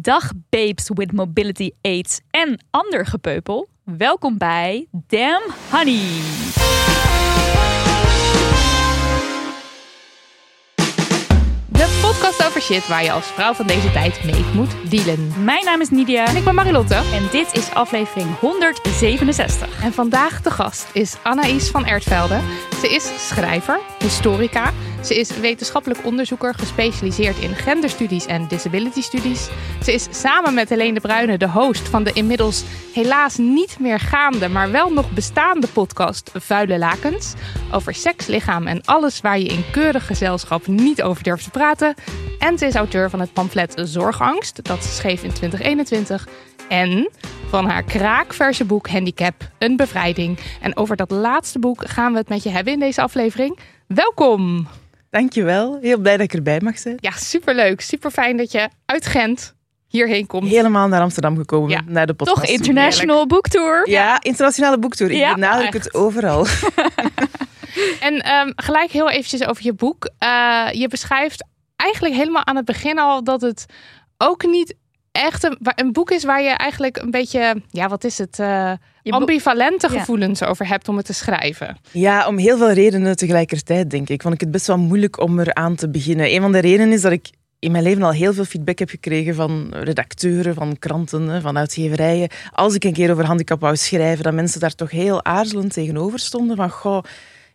Dag babes with mobility aids en ander gepeupel. Welkom bij Damn Honey. De podcast over shit waar je als vrouw van deze tijd mee moet dealen. Mijn naam is Nidia En ik ben Marilotte. en dit is aflevering 167. En vandaag de gast is Anaïs van Ertvelde. Ze is schrijver, historica. Ze is wetenschappelijk onderzoeker gespecialiseerd in genderstudies en disability studies. Ze is samen met Helene de Bruyne de host van de inmiddels helaas niet meer gaande, maar wel nog bestaande podcast Vuile Lakens. Over seks, lichaam en alles waar je in keurig gezelschap niet over durft te praten. En ze is auteur van het pamflet Zorgangst, dat ze schreef in 2021. En van haar kraakverse boek Handicap, een bevrijding. En over dat laatste boek gaan we het met je hebben in deze aflevering. Welkom! Dankjewel. Heel blij dat ik erbij mag zijn. Ja, superleuk. Super fijn dat je uit Gent hierheen komt. Helemaal naar Amsterdam gekomen, Ja, naar de podcast. Toch International Booktour. Ja, internationale boektour. Ik Ja, benadruk het overal. En ehm, gelijk heel eventjes over je boek. Eh, je beschrijft eigenlijk helemaal aan het begin al dat het ook niet echt een, een boek is waar je eigenlijk een beetje, ja, wat is het, eh, ambivalente Ja. gevoelens over hebt om het te schrijven. Ja, om heel veel redenen tegelijkertijd, denk ik. Vond ik het best wel moeilijk om eraan te beginnen. Een van de redenen is dat ik in mijn leven al heel veel feedback heb gekregen van redacteuren, van kranten, van uitgeverijen. Als ik een keer over handicap wou schrijven, dat mensen daar toch heel aarzelend tegenover stonden. Van, goh,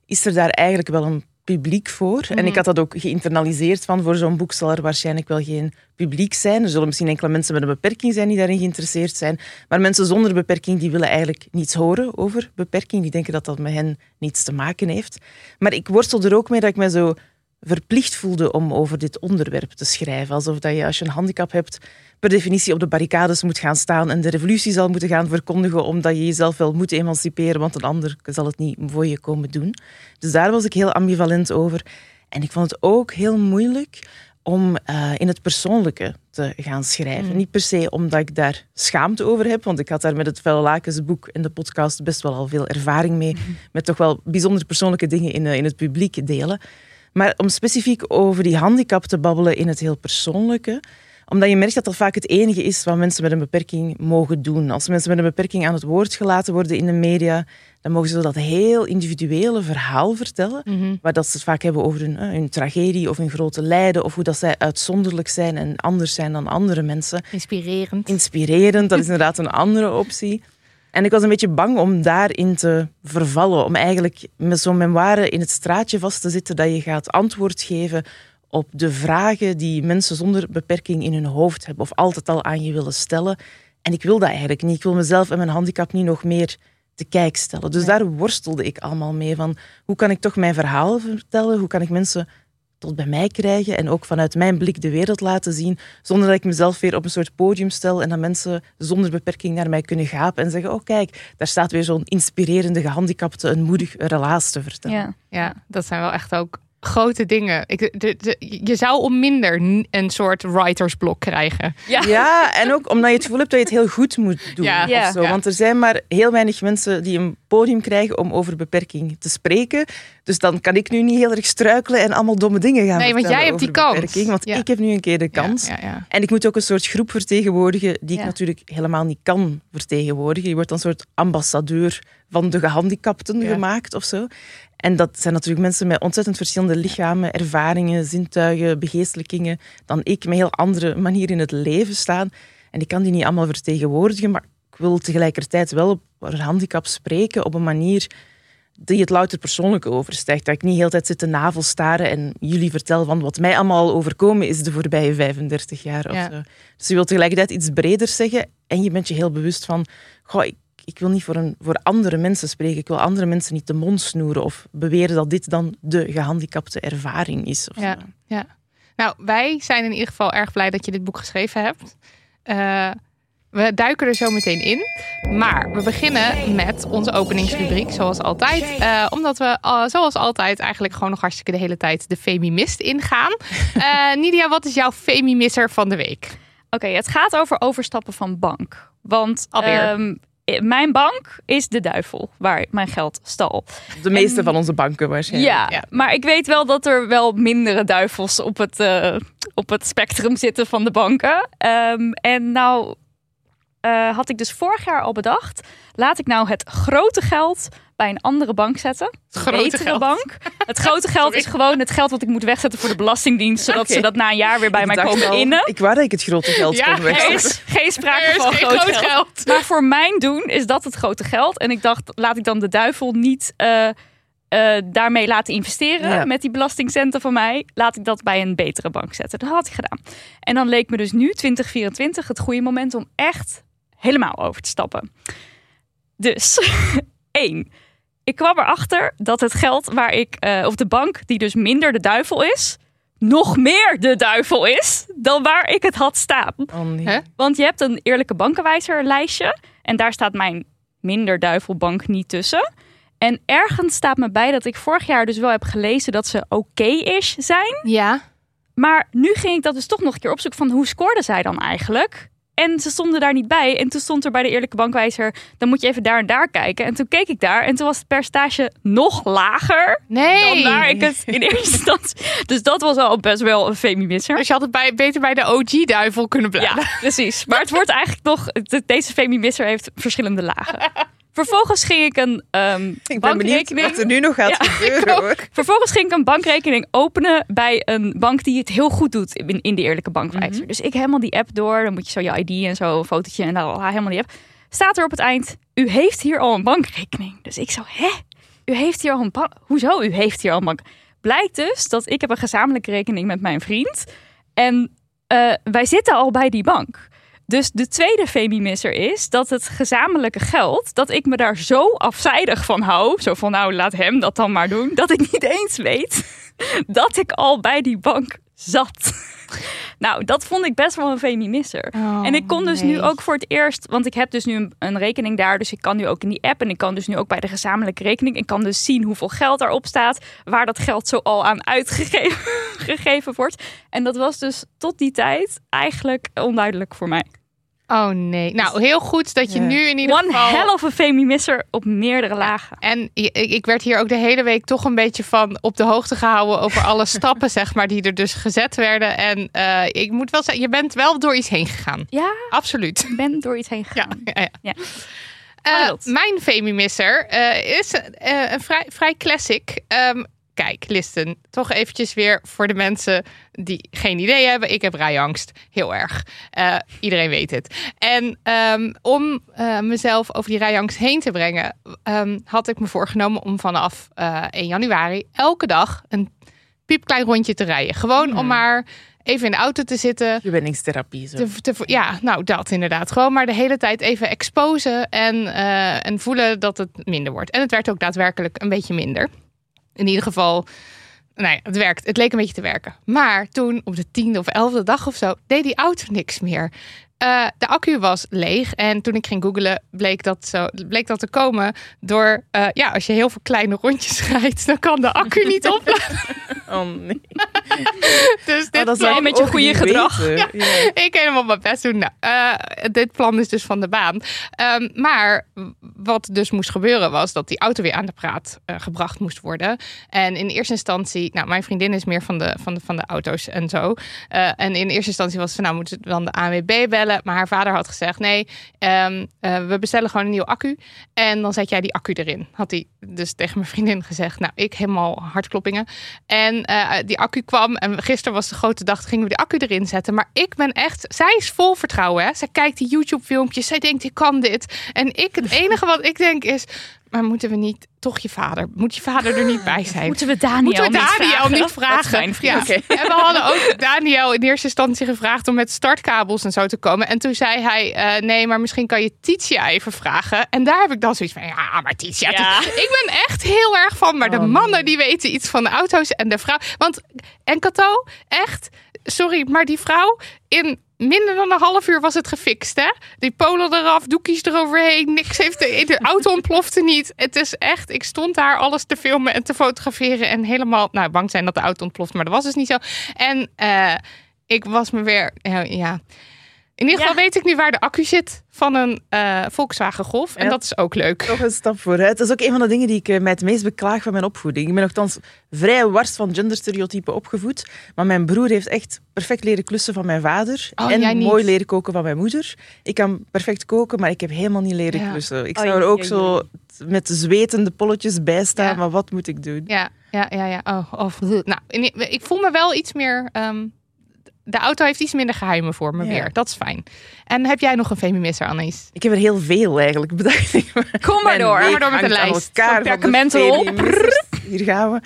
is er daar eigenlijk wel een publiek voor? En ik had dat ook geïnternaliseerd van, voor zo'n boek zal er waarschijnlijk wel geen publiek zijn. Er zullen misschien enkele mensen met een beperking zijn die daarin geïnteresseerd zijn. Maar mensen zonder beperking, die willen eigenlijk niets horen over beperking. Die denken dat dat met hen niets te maken heeft. Maar ik worstel er ook mee dat ik me zo verplicht voelde om over dit onderwerp te schrijven. Alsof dat je, als je een handicap hebt, per definitie op de barricades moet gaan staan en de revolutie zal moeten gaan verkondigen omdat je jezelf wel moet emanciperen, want een ander zal het niet voor je komen doen. Dus daar was ik heel ambivalent over. En ik vond het ook heel moeilijk om eh, in het persoonlijke te gaan schrijven. Niet per se omdat ik daar schaamte over heb, want ik had daar met het Felle Lakens boek en de podcast best wel al veel ervaring mee, met toch wel bijzonder persoonlijke dingen in, eh, in het publiek delen. Maar om specifiek over die handicap te babbelen in het heel persoonlijke, omdat je merkt dat dat vaak het enige is wat mensen met een beperking mogen doen. Als mensen met een beperking aan het woord gelaten worden in de media, dan mogen ze dat heel individuele verhaal vertellen, waar dat ze het vaak hebben over hun, eh, hun tragedie of hun grote lijden, of hoe dat zij uitzonderlijk zijn en anders zijn dan andere mensen. Inspirerend. Inspirerend, dat is inderdaad een andere optie. En ik was een beetje bang om daarin te vervallen, om eigenlijk met zo'n memoire in het straatje vast te zitten dat je gaat antwoord geven op de vragen die mensen zonder beperking in hun hoofd hebben of altijd al aan je willen stellen. En ik wil dat eigenlijk niet. Ik wil mezelf en mijn handicap niet nog meer te kijk stellen. Dus daar worstelde ik allemaal mee van hoe kan ik toch mijn verhaal vertellen? Hoe kan ik mensen tot bij mij krijgen en ook vanuit mijn blik de wereld laten zien, zonder dat ik mezelf weer op een soort podium stel en dat mensen zonder beperking naar mij kunnen gapen en zeggen, oh kijk, daar staat weer zo'n inspirerende gehandicapte een moedig relaas te vertellen. Ja. Ja, dat zijn wel echt ook grote dingen. Ik, de, de- je zou om minder een soort writersblok krijgen. Ja, en ook omdat je het gevoel hebt dat je het heel goed moet doen. Ja. of Ja. zo. Ja. Want er zijn maar heel weinig mensen die een podium krijgen om over beperking te spreken. Dus dan kan ik nu niet heel erg struikelen en allemaal domme dingen gaan Nee, want jij hebt die kans. Want Ja. ik heb nu een keer de kans. Ja, ja, ja. En ik moet ook een soort groep vertegenwoordigen die Ja. ik natuurlijk helemaal niet kan vertegenwoordigen. Je wordt dan een soort ambassadeur van de gehandicapten Ja. gemaakt of zo. En dat zijn natuurlijk mensen met ontzettend verschillende lichamen, ervaringen, zintuigen, begeestelijkingen dan ik, met heel andere manier in het leven staan. En ik kan die niet allemaal vertegenwoordigen, maar ik wil tegelijkertijd wel over handicap spreken op een manier die het louter persoonlijk overstijgt. Dat ik niet heel tijd zit te navelstaren en jullie vertel van wat mij allemaal al overkomen is de voorbije 35 jaar. Of zo. Dus je wilt tegelijkertijd iets breder zeggen en je bent je heel bewust van, goh, ik, ik wil niet voor, een, voor andere mensen spreken. Ik wil andere mensen niet de mond snoeren of beweren dat dit dan de gehandicapte ervaring is. Of Ja. zo. Ja. Nou, wij zijn in ieder geval erg blij dat je dit boek geschreven hebt. Eh, We duiken er zo meteen in. Maar we beginnen met onze openingsrubriek, zoals altijd. Eh, omdat we, uh, zoals altijd, eigenlijk gewoon nog hartstikke de hele tijd de Femimist ingaan. Uh, Nidia, wat is jouw Femimisser van de week? Oké, okay, het gaat over overstappen van bank. Want Alweer. Um, mijn bank is de duivel waar mijn geld stal. De meeste en, van onze banken waarschijnlijk. Ja, ja, maar ik weet wel dat er wel mindere duivels op het, uh, op het spectrum zitten van de banken. Um, en nou uh, had ik dus vorig jaar al bedacht, laat ik nou het grote geld bij een andere bank zetten. Het grote geld. bank. Het grote geld is gewoon het geld wat ik moet wegzetten voor de belastingdienst, zodat ze dat na een jaar weer bij Ik mij komen al, innen. Ik wou dat ik het grote geld Ja, kon Er is geen sprake is van geen groot, groot geld. geld. Maar voor mijn doen is dat het grote geld. En ik dacht, laat ik dan de duivel niet eh, eh, daarmee laten investeren Ja. met die belastingcenten van mij. Laat ik dat bij een betere bank zetten. Dat had ik gedaan. En dan leek me dus nu, 2024, het goede moment om echt helemaal over te stappen. Dus, één. Ik kwam erachter dat het geld waar ik, eh, of de bank die dus minder de duivel is, nog meer de duivel is dan waar ik het had staan. Oh, nee. Want je hebt een eerlijke bankenwijzer lijstje. En daar staat mijn minder duivelbank niet tussen. En ergens staat me bij dat ik vorig jaar dus wel heb gelezen dat ze oké-ish zijn. Ja. Maar nu ging ik dat dus toch nog een keer opzoeken van hoe scoorden zij dan eigenlijk? En ze stonden daar niet bij. En toen stond er bij de eerlijke bankwijzer, dan moet je even daar en daar kijken. En toen keek ik daar en toen was het percentage nog lager Nee. dan waar ik het in eerste instantie... Dus dat was al best wel een feminisser. Dus je had het bij, beter bij de OG-duivel kunnen blijven. Ja, precies. Maar het wordt eigenlijk nog... de- Deze feminisser heeft verschillende lagen. Vervolgens ging ik een ehm Ik bankrekening... wat er nu nog gaat Ja, gebeuren. Hoor. Vervolgens ging ik een bankrekening openen bij een bank die het heel goed doet in, in de eerlijke bankwijzer. Dus ik helemaal die app door. Dan moet je zo je ID en zo een fotootje en dan helemaal die app. Staat er op het eind, u heeft hier al een bankrekening. Dus ik zo, hè? U heeft hier al een bank... Hoezo, u heeft hier al een bank? Blijkt dus dat ik heb een gezamenlijke rekening met mijn vriend. En eh, wij zitten al bij die bank. Dus de tweede femimisser is dat het gezamenlijke geld, dat ik me daar zo afzijdig van hou. Zo van, nou, laat hem dat dan maar doen. Dat ik niet eens weet dat ik al bij die bank zat. Nou, dat vond ik best wel een femimisser. Oh, en ik kon dus nu ook voor het eerst, want ik heb dus nu een, een rekening daar, dus ik kan nu ook in die app en ik kan dus nu ook bij de gezamenlijke rekening. Ik kan dus zien hoeveel geld daarop staat, waar dat geld zo al aan uitgegeven gegeven wordt. En dat was dus tot die tijd eigenlijk onduidelijk voor mij. Oh nee. Nou, heel goed dat je nu in ieder One geval... hell of a femimisser op meerdere lagen. En ik, werd hier ook de hele week toch een beetje van op de hoogte gehouden over alle stappen, zeg maar, die er dus gezet werden. En eh, ik moet wel zeggen, je bent wel door iets heen gegaan. Ja, Absoluut. ik ben door iets heen gegaan. ja, ja. Ja. Eh, mijn Femimisser eh is een vrij, vrij classic. Ehm, kijk, listen, toch eventjes weer voor de mensen die geen idee hebben. Ik heb rijangst, heel erg. Eh, iedereen weet het. En ehm, om eh, mezelf over die rijangst heen te brengen, ehm, had ik me voorgenomen om vanaf eh 1 januari elke dag een piepklein rondje te rijden. Gewoon om maar even in de auto te zitten. Gewenningstherapie. Zo. Te, te- ja, nou dat inderdaad. Gewoon maar de hele tijd even exposen en, eh, en voelen dat het minder wordt. En het werd ook daadwerkelijk een beetje minder. In ieder geval, nou ja, het werkt. Het leek een beetje te werken. Maar toen op de tiende of elfde dag of zo, deed die auto niks meer. Eh, de accu was leeg en toen ik ging googlen bleek dat, zo, bleek dat te komen door, eh, ja, als je heel veel kleine rondjes rijdt, dan kan de accu niet opladen. Oh nee. Dus dit Oh, dat met je goede gedrag. Ja. ik helemaal mijn best doen. Nou, eh, dit plan is dus van de baan. Ehm, maar wat dus moest gebeuren was dat die auto weer aan de praat eh, gebracht moest worden. En in eerste instantie, nou, mijn vriendin is meer van de, van de, van de auto's en zo. Eh, en in eerste instantie was het van, nou, moeten we dan de ANWB bellen. Maar haar vader had gezegd, nee, ehm, eh, we bestellen gewoon een nieuwe accu. En dan zet jij die accu erin. Had hij dus tegen mijn vriendin gezegd. Nou, ik helemaal hartkloppingen. En eh, die accu kwam. En gisteren was de grote dag. Gingen we die accu erin zetten. Maar ik ben echt. Zij is vol vertrouwen. Hè? Zij kijkt die YouTube-filmpjes. Zij denkt: ik kan dit. En ik, het enige wat ik denk is. Maar moeten we niet toch je vader? Moet je vader er niet bij zijn? Moeten we Daniel, Moeten we niet Daniel vragen? niet vragen? Ja. En we hadden ook Daniel in eerste instantie gevraagd om met startkabels en zo te komen. En toen zei hij: eh, Nee, maar misschien kan je Titia even vragen. En daar heb ik dan zoiets van: Ja, maar Titia. Ja. Ik ben echt heel erg van. Maar de Oh, mannen die weten iets van de auto's en de vrouw. Want en Cato, echt. sorry, maar die vrouw in minder dan een half uur was het gefixt, hè? Die polen eraf, doekjes eroverheen, niks heeft de, auto ontplofte niet. Het is echt, ik stond daar alles te filmen en te fotograferen en helemaal, nou, bang zijn dat de auto ontploft, maar dat was dus niet zo. En uh, ik was me weer, uh, ja. In ieder geval weet ik nu waar de accu zit van een uh, Volkswagen Golf. En dat is ook leuk. Nog een stap vooruit. Dat is ook een van de dingen die ik mij het meest beklaag van mijn opvoeding. Ik ben nogthans vrij wars van genderstereotypen opgevoed. Maar mijn broer heeft echt perfect leren klussen van mijn vader. Oh, en mooi leren koken van mijn moeder. Ik kan perfect koken, maar ik heb helemaal niet leren ja. klussen. Ik zou er ook zo met zwetende polletjes bij staan. Ja. Maar wat moet ik doen? Ja, ja, ja. ja. Oh, oh. Nou, ik voel me wel iets meer... Um de auto heeft iets minder geheimen voor me weer. Dat is fijn. En heb jij nog een femimisser, Annelies? Ik heb er heel veel eigenlijk, bedacht ik. Kom maar door. Kom maar door met de lijst. Perkamentrol. Hier gaan we.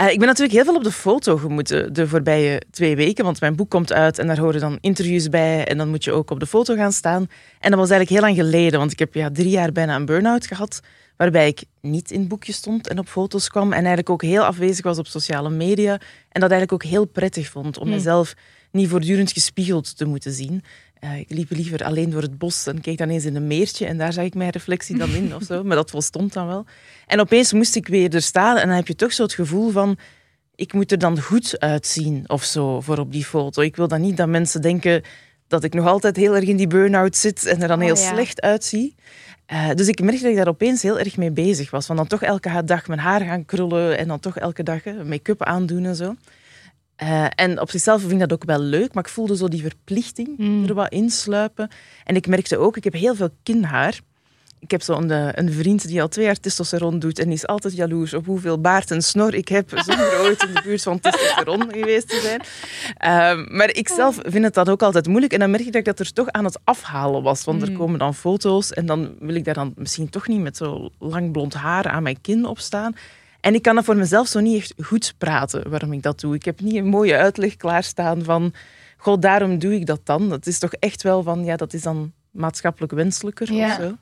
Uh, ik ben natuurlijk heel veel op de foto gemoeten de voorbije twee weken. Want mijn boek komt uit en daar horen dan interviews bij. En dan moet je ook op de foto gaan staan. En dat was eigenlijk heel lang geleden. Want ik heb ja, drie jaar bijna een burn-out gehad. Waarbij ik niet in het boekje stond en op foto's kwam. En eigenlijk ook heel afwezig was op sociale media. En dat eigenlijk ook heel prettig vond om hmm. mezelf niet voortdurend gespiegeld te moeten zien. Uh, ik liep liever alleen door het bos en keek dan eens in een meertje en daar zag ik mijn reflectie dan in of zo. Maar dat volstond dan wel. En opeens moest ik weer er staan en dan heb je toch zo het gevoel van ik moet er dan goed uitzien of zo voor op die foto. Ik wil dan niet dat mensen denken dat ik nog altijd heel erg in die burn-out zit en er dan heel oh, slecht uitzie. Uh, dus ik merkte dat ik daar opeens heel erg mee bezig was. Van dan toch elke dag mijn haar gaan krullen en dan toch elke dag make-up aandoen en zo. Uh, en op zichzelf vind ik dat ook wel leuk, maar ik voelde zo die verplichting mm. er wat insluipen. En ik merkte ook, ik heb heel veel kinhaar. Ik heb zo'n een, een vriend die al twee jaar testosteron doet en die is altijd jaloers op hoeveel baard en snor ik heb zonder ooit in de buurt van testosteron geweest te zijn. Uh, maar ik zelf vind het dat ook altijd moeilijk en dan merk ik dat ik dat er toch aan het afhalen was. Want er mm. komen dan foto's en dan wil ik daar dan misschien toch niet met zo lang blond haar aan mijn kin op staan. En ik kan dat voor mezelf zo niet echt goed praten waarom ik dat doe. Ik heb niet een mooie uitleg klaarstaan van, god, daarom doe ik dat dan. Dat is toch echt wel van, ja, dat is dan maatschappelijk wenselijker ja. of zo.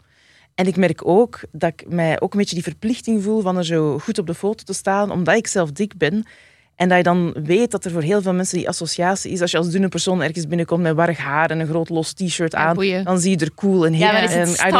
En ik merk ook dat ik mij ook een beetje die verplichting voel van er zo goed op de foto te staan, omdat ik zelf dik ben. En dat je dan weet dat er voor heel veel mensen die associatie is. Als je als dunne persoon ergens binnenkomt met warrig haar en een groot los t-shirt aan, dan zie je er cool en heel ja, en style.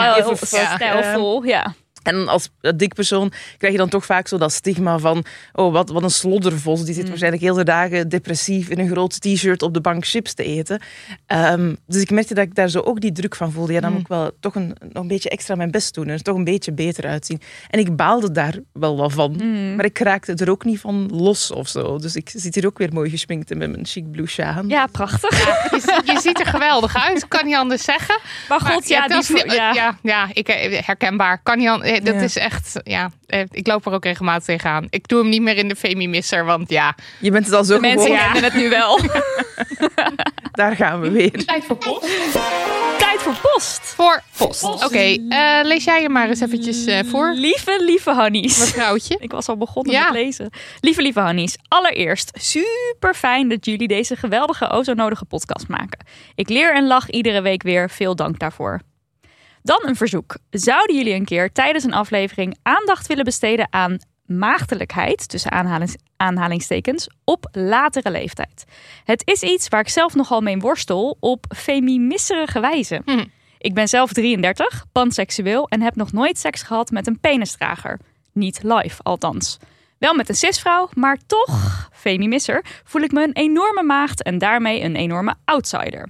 Ja. En als dik persoon krijg je dan toch vaak zo dat stigma van oh, wat, wat een sloddervos. Die zit mm. waarschijnlijk heel de dagen depressief in een groot t-shirt op de bank chips te eten. Um, dus ik merkte dat ik daar zo ook die druk van voelde. Ja, dan moet ik mm. wel toch een, nog een beetje extra mijn best doen. En er toch een beetje beter uitzien. En ik baalde daar wel wat van. Mm. Maar ik raakte er ook niet van los of zo. Dus ik zit hier ook weer mooi gesminkt met mijn chic blue aan. Ja, prachtig. Ja, je, je, ziet er geweldig uit. Kan niet anders zeggen. Maar god, ja, ja, die, ja. ja, ja, ik, eh, herkenbaar. Kan niet anders dat is echt, ja, eh, ik loop er ook regelmatig tegenaan. Ik doe hem niet meer in de Femi-misser, want ja. Je bent het al zo de mensen kennen het nu wel. Daar gaan we weer. Tijd voor post. Tijd voor post. Voor post. Oké, okay, uh, eh, lees jij je maar eens eventjes uh, voor. Lieve, lieve Hannies. Mevrouwtje. Ik was al begonnen ja. met lezen. Lieve, lieve Hannies. Allereerst, super fijn dat jullie deze geweldige, o zo nodige podcast maken. Ik leer en lach iedere week weer. Veel dank daarvoor. Dan een verzoek. Zouden jullie een keer tijdens een aflevering aandacht willen besteden aan maagdelijkheid, tussen aanhalings, aanhalingstekens, op latere leeftijd? Het is iets waar ik zelf nogal mee worstel op feminisserige wijze. Hm. Ik ben zelf 33, panseksueel en heb nog nooit seks gehad met een penisdrager. Niet live, althans. Wel met een cisvrouw, maar toch, femimisser, voel ik me een enorme maagd en daarmee een enorme outsider.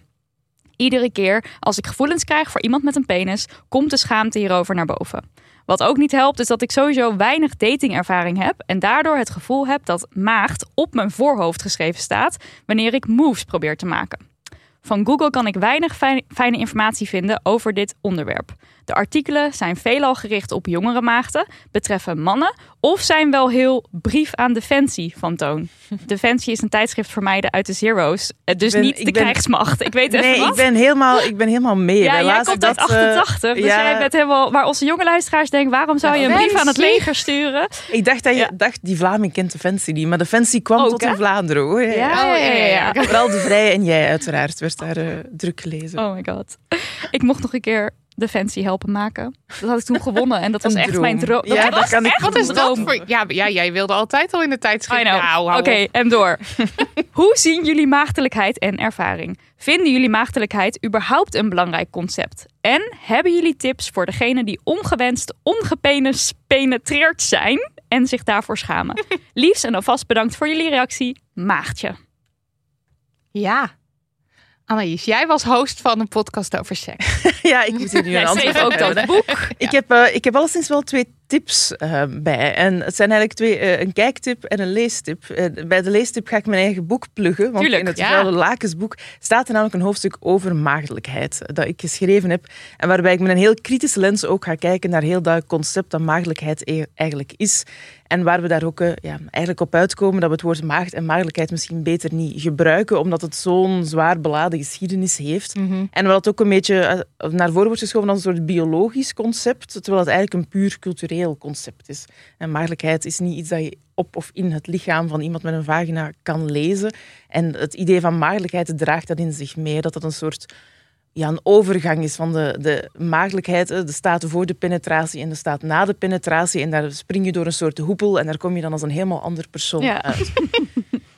Iedere keer als ik gevoelens krijg voor iemand met een penis, komt de schaamte hierover naar boven. Wat ook niet helpt, is dat ik sowieso weinig datingervaring heb en daardoor het gevoel heb dat maagd op mijn voorhoofd geschreven staat wanneer ik moves probeer te maken. Van Google kan ik weinig fijne informatie vinden over dit onderwerp. De artikelen zijn veelal gericht op jongere maagden, betreffen mannen of zijn wel heel brief aan Defensie van toon. Defensie is een tijdschrift voor meiden uit de Zero's, eh, dus niet de krijgsmacht. Ik weet nee, wat. ik ben helemaal, ik ben helemaal mee. Ja, jij komt dat, uit 88, uh, dus ja. jij bent helemaal... Waar onze jonge luisteraars denken, waarom zou je een brief aan het leger sturen? Ik dacht dat je dacht, die Vlaming kent Defensie niet, maar Defensie kwam tot in Vlaanderen hoor. Ja, ja, ja. Vooral de Vrije en jij uiteraard werd daar uh, druk gelezen. Oh my god. Ik mocht nog een keer Defensie helpen maken. Dat had ik toen gewonnen en dat was echt droom. mijn droom. Dat Ja, was dat kan ik echt Wat is dat droom. voor... Ja, ja, jij wilde altijd al in de tijdschrift. Nou, Oké, en door. Hoe zien jullie maagdelijkheid en ervaring? Vinden jullie maagdelijkheid überhaupt een belangrijk concept? En hebben jullie tips voor degenen die ongewenst ongepenetreerd zijn en zich daarvoor schamen? Liefst en alvast bedankt voor jullie reactie, maagdje. Ja. Anaïs, jij was host van een podcast over seks. Ja, ik moet hier nu een antwoord op ook dat boek. Ik, heb, eh, ik heb alleszins wel twee tips eh, bij. En het zijn eigenlijk twee, eh, een kijktip en een leestip. Eh, bij de leestip ga ik mijn eigen boek pluggen. Want Tuurlijk, in het ja. Lakensboek staat er namelijk een hoofdstuk over maagdelijkheid. Dat ik geschreven heb. En waarbij ik met een heel kritische lens ook ga kijken naar heel dat concept dat maagdelijkheid e- eigenlijk is. En waar we daar ook eh, ja, eigenlijk op uitkomen dat we het woord maagd en maagdelijkheid misschien beter niet gebruiken, omdat het zo'n zwaar beladen geschiedenis heeft. En wat ook een beetje eh, naar voren wordt geschoven als een soort biologisch concept, terwijl het eigenlijk een puur cultureel concept is. En maagdelijkheid is niet iets dat je op of in het lichaam van iemand met een vagina kan lezen. En het idee van maagdelijkheid draagt dat in zich mee, dat dat een soort ja, een overgang is van de, de maagdelijkheid, de staat voor de penetratie en de staat na de penetratie. En daar spring je door een soort hoepel en daar kom je dan als een helemaal ander persoon Ja. uit.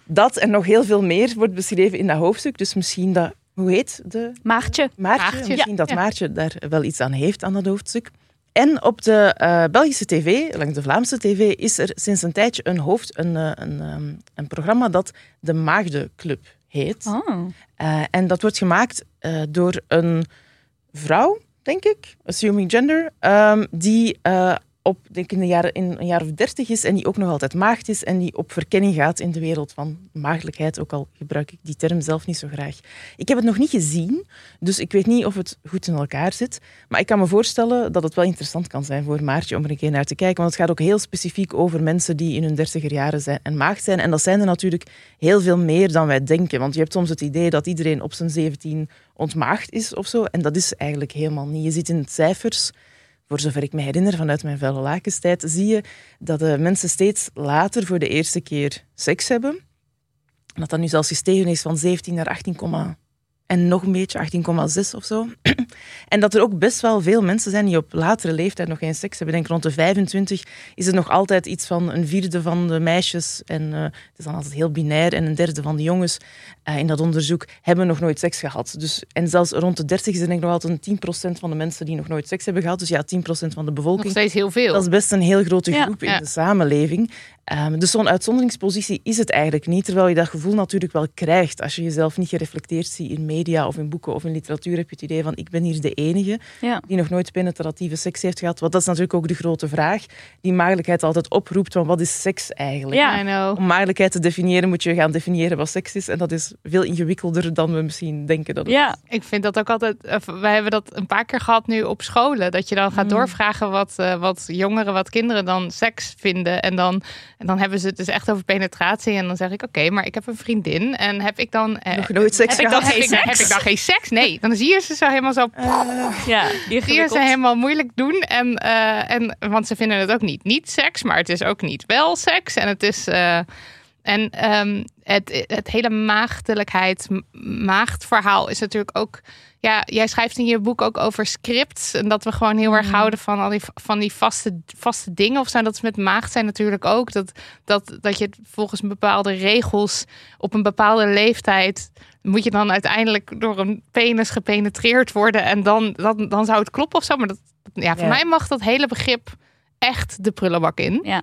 Dat en nog heel veel meer wordt beschreven in dat hoofdstuk. Dus misschien dat, hoe heet de. Maartje? Maartje, Misschien ja. dat. Maartje daar wel iets aan heeft aan dat hoofdstuk. En op de eh, Belgische tv, langs de Vlaamse tv, is er sinds een tijdje een, hoofd, een, eh, een, ehm, een programma dat de Maagdenclub heet. Oh. Eh, en dat wordt gemaakt eh, door een vrouw, denk ik, assuming gender, ehm, die eh, op denk in, een jaar, in een jaar of dertig is en die ook nog altijd maagd is en die op verkenning gaat in de wereld van maagdelijkheid, ook al gebruik ik die term zelf niet zo graag. Ik heb het nog niet gezien, dus ik weet niet of het goed in elkaar zit, maar ik kan me voorstellen dat het wel interessant kan zijn voor Maartje om er een keer naar te kijken, want het gaat ook heel specifiek over mensen die in hun dertiger jaren zijn en maagd zijn en dat zijn er natuurlijk heel veel meer dan wij denken, want je hebt soms het idee dat iedereen op zijn 17 ontmaagd is of zo, en dat is eigenlijk helemaal niet. Je ziet in cijfers voor zover ik me herinner vanuit mijn vuile lakenstijd, zie je dat de mensen steeds later voor de eerste keer seks hebben. En Dat dat nu zelfs gestegen is van 17 naar 18, en nog een beetje 18,6 of zo. En dat er ook best wel veel mensen zijn die op latere leeftijd nog geen seks hebben. Ik denk rond de 25 is het nog altijd iets van een vierde van de meisjes. En eh, het is dan altijd heel binair. En een derde van de jongens eh, in dat onderzoek hebben nog nooit seks gehad. Dus, en zelfs rond de 30 is er denk ik nog altijd een 10% van de mensen die nog nooit seks hebben gehad. Dus ja, 10% van de Nog bevolking. steeds heel veel. Dat is best een heel grote Ja. groep in de samenleving. Ehm, dus zo'n uitzonderingspositie is het eigenlijk niet. Terwijl je dat gevoel natuurlijk wel krijgt. Als je jezelf niet gereflecteerd ziet in media of in boeken of in literatuur, heb je het idee van ik ben hier de enige Ja. die nog nooit penetratieve seks heeft gehad. Want dat is natuurlijk ook de grote vraag die maagdelijkheid altijd oproept. Van wat is seks eigenlijk? Ja. I know. Om maagdelijkheid te definiëren moet je gaan definiëren wat seks is. En dat is veel ingewikkelder dan we misschien denken dat het Ja, Ik vind dat ook altijd. eh, Wij hebben dat een paar keer gehad nu op scholen. Dat je dan gaat doorvragen wat, eh, wat jongeren, wat kinderen dan seks vinden. En dan, en dan hebben ze het dus echt over penetratie. En dan zeg ik: Oké, maar ik heb een vriendin. En heb ik dan. eh, nog nooit seks heb ik dan gehad. heb, geen ik, heb ik dan geen seks? Nee, dan zie je ze zo helemaal zo. Ja. Zie je ze ingewikkeld. helemaal moeilijk doen. En, eh, en, want ze vinden het ook niet niet seks, maar het is ook niet wel seks. En het is. eh, en ehm, het, het hele maagdelijkheid, maagdverhaal is natuurlijk ook. Ja, jij schrijft in je boek ook over scripts. En dat we gewoon heel erg houden van al die, van die vaste, vaste dingen of zo. Dat is met maagd zijn natuurlijk ook. Dat, dat, dat je volgens bepaalde regels op een bepaalde leeftijd. Moet je dan uiteindelijk door een penis gepenetreerd worden. En dan, dan, dan zou het kloppen of zo. Maar dat, ja, voor Ja. mij mag dat hele begrip echt de prullenbak in. Ja.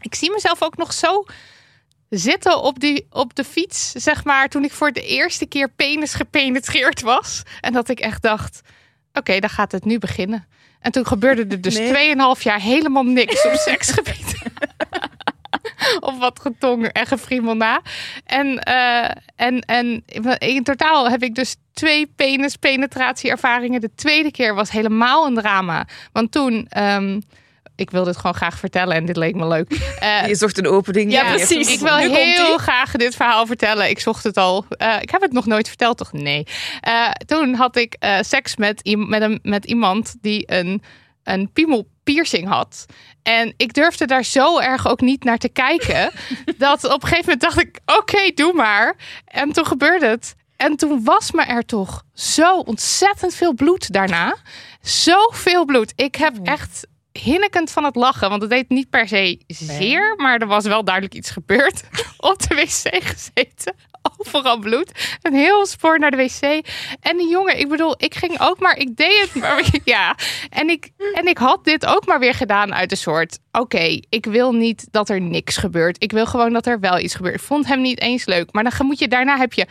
Ik zie mezelf ook nog zo zitten op, die, op de fiets, zeg maar, toen ik voor de eerste keer penis gepenetreerd was. En dat ik echt dacht, oké, dan gaat het nu beginnen. En toen gebeurde er dus Nee. 2,5 jaar helemaal niks op seksgebied. of wat getong en gefriemel na. En, eh, en, en in totaal heb ik dus twee penis-penetratieervaringen. De tweede keer was helemaal een drama. Want toen... ehm, ik wil dit gewoon graag vertellen en dit leek me leuk. Je zocht een opening. Ja, hebt precies. ik wil Nu heel graag dit verhaal vertellen. Ik zocht het al. Eh, ik heb het nog nooit verteld, toch? Nee. Eh, toen had ik seks met, met, een, met iemand die een, een piemelpiercing had. En ik durfde daar zo erg ook niet naar te kijken. dat op een gegeven moment dacht ik, oké, doe maar. En toen gebeurde het. En toen was me er toch zo ontzettend veel bloed daarna. Zoveel bloed. Ik heb echt hinnekend van het lachen. Want het deed niet per se zeer. Maar er was wel duidelijk iets gebeurd. Op de wc gezeten. Overal bloed. Een heel spoor naar de wc. En die jongen, ik bedoel, ik ging ook maar... Ik deed het maar ja. En ik, en ik had dit ook maar weer gedaan uit een soort... Oké, ik wil niet dat er niks gebeurt. Ik wil gewoon dat er wel iets gebeurt. Ik vond hem niet eens leuk. Maar dan moet je, daarna heb je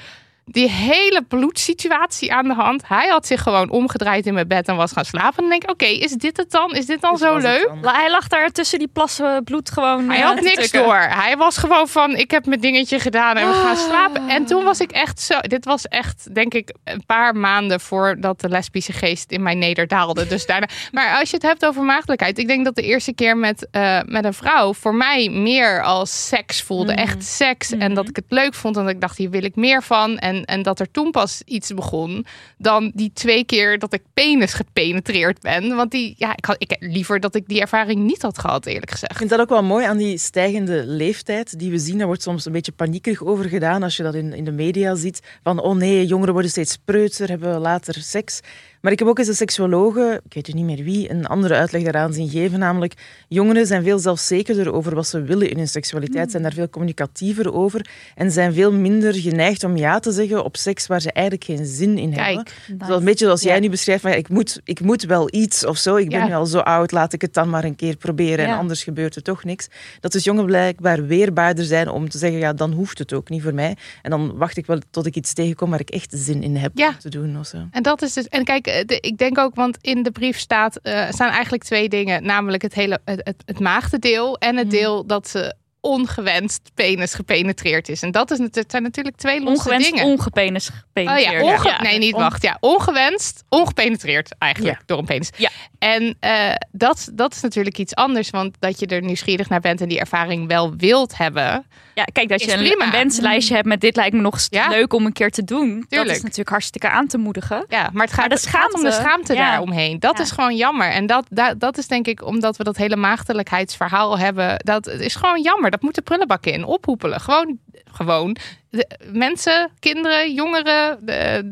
die hele bloedsituatie aan de hand. Hij had zich gewoon omgedraaid in mijn bed en was gaan slapen. En dan denk ik, oké, is dit het dan? Is dit dan zo leuk? dan. Hij lag daar tussen die plassen bloed gewoon. Hij eh, had niks tukken. door. Hij was gewoon van, ik heb mijn dingetje gedaan en we gaan slapen. En toen was ik echt zo... Dit was echt, denk ik, een paar maanden voordat de lesbische geest in mij nederdaalde. Dus daarna... Maar als je het hebt over maagdelijkheid. Ik denk dat de eerste keer met, eh, met een vrouw voor mij meer als seks voelde. Echt seks. En dat ik het leuk vond. En dat ik dacht, hier wil ik meer van. En, en dat er toen pas iets begon. Dan die twee keer dat ik penis gepenetreerd ben. Want die, ja, ik had ik, liever dat ik die ervaring niet had gehad, eerlijk gezegd. Ik vind dat ook wel mooi aan die stijgende leeftijd die we zien. Daar wordt soms een beetje paniekerig over gedaan als je dat in, in de media ziet. Van, oh nee, jongeren worden steeds preutser, hebben later seks. Maar ik heb ook eens een seksuologe, ik weet nu niet meer wie, een andere uitleg daaraan zien geven. Namelijk, jongeren zijn veel zelfzekerder over wat ze willen in hun seksualiteit, zijn daar veel communicatiever over en zijn veel minder geneigd om ja te zeggen op seks waar ze eigenlijk geen zin in hebben. Kijk, Dus dat een beetje zoals jij Ja. nu beschrijft, van, ja, ik, moet, ik moet wel iets of zo. Ik ben Ja. nu al zo oud, laat ik het dan maar een keer proberen Ja. en anders gebeurt er toch niks. Dat dus jongen blijkbaar weerbaarder zijn om te zeggen, ja, dan hoeft het ook niet voor mij. En dan wacht ik wel tot ik iets tegenkom waar ik echt zin in heb om te doen of zo. En dat is dus. En kijk, de- ik denk ook, want in de brief staat, eh, staan eigenlijk twee dingen. Namelijk het hele het, het, het maagdendeel en het deel dat ze ongewenst penis gepenetreerd is. En dat is, het zijn natuurlijk twee losse Ongewenst, dingen. ongepenis Oh gepenetreerd. ja, onge- Ja. nee, niet wacht. Ja, ongewenst, ongepenetreerd eigenlijk Ja. door een penis. Ja. En eh, dat, dat is natuurlijk iets anders, want dat je er nieuwsgierig naar bent en die ervaring wel wilt hebben. Ja, kijk, dat je een, een wensenlijstje hebt met dit lijkt me nog leuk om een keer te doen. Dat Tuurlijk. is natuurlijk hartstikke aan te moedigen. Ja, maar het gaat, Maar om de schaamte, daaromheen. Dat is gewoon jammer. En dat, dat, dat is denk ik omdat we dat hele maagdelijkheidsverhaal hebben. Dat het is gewoon jammer. Dat moet de prullenbak in. Ophoepelen. Gewoon, gewoon. De, mensen, kinderen, jongeren, de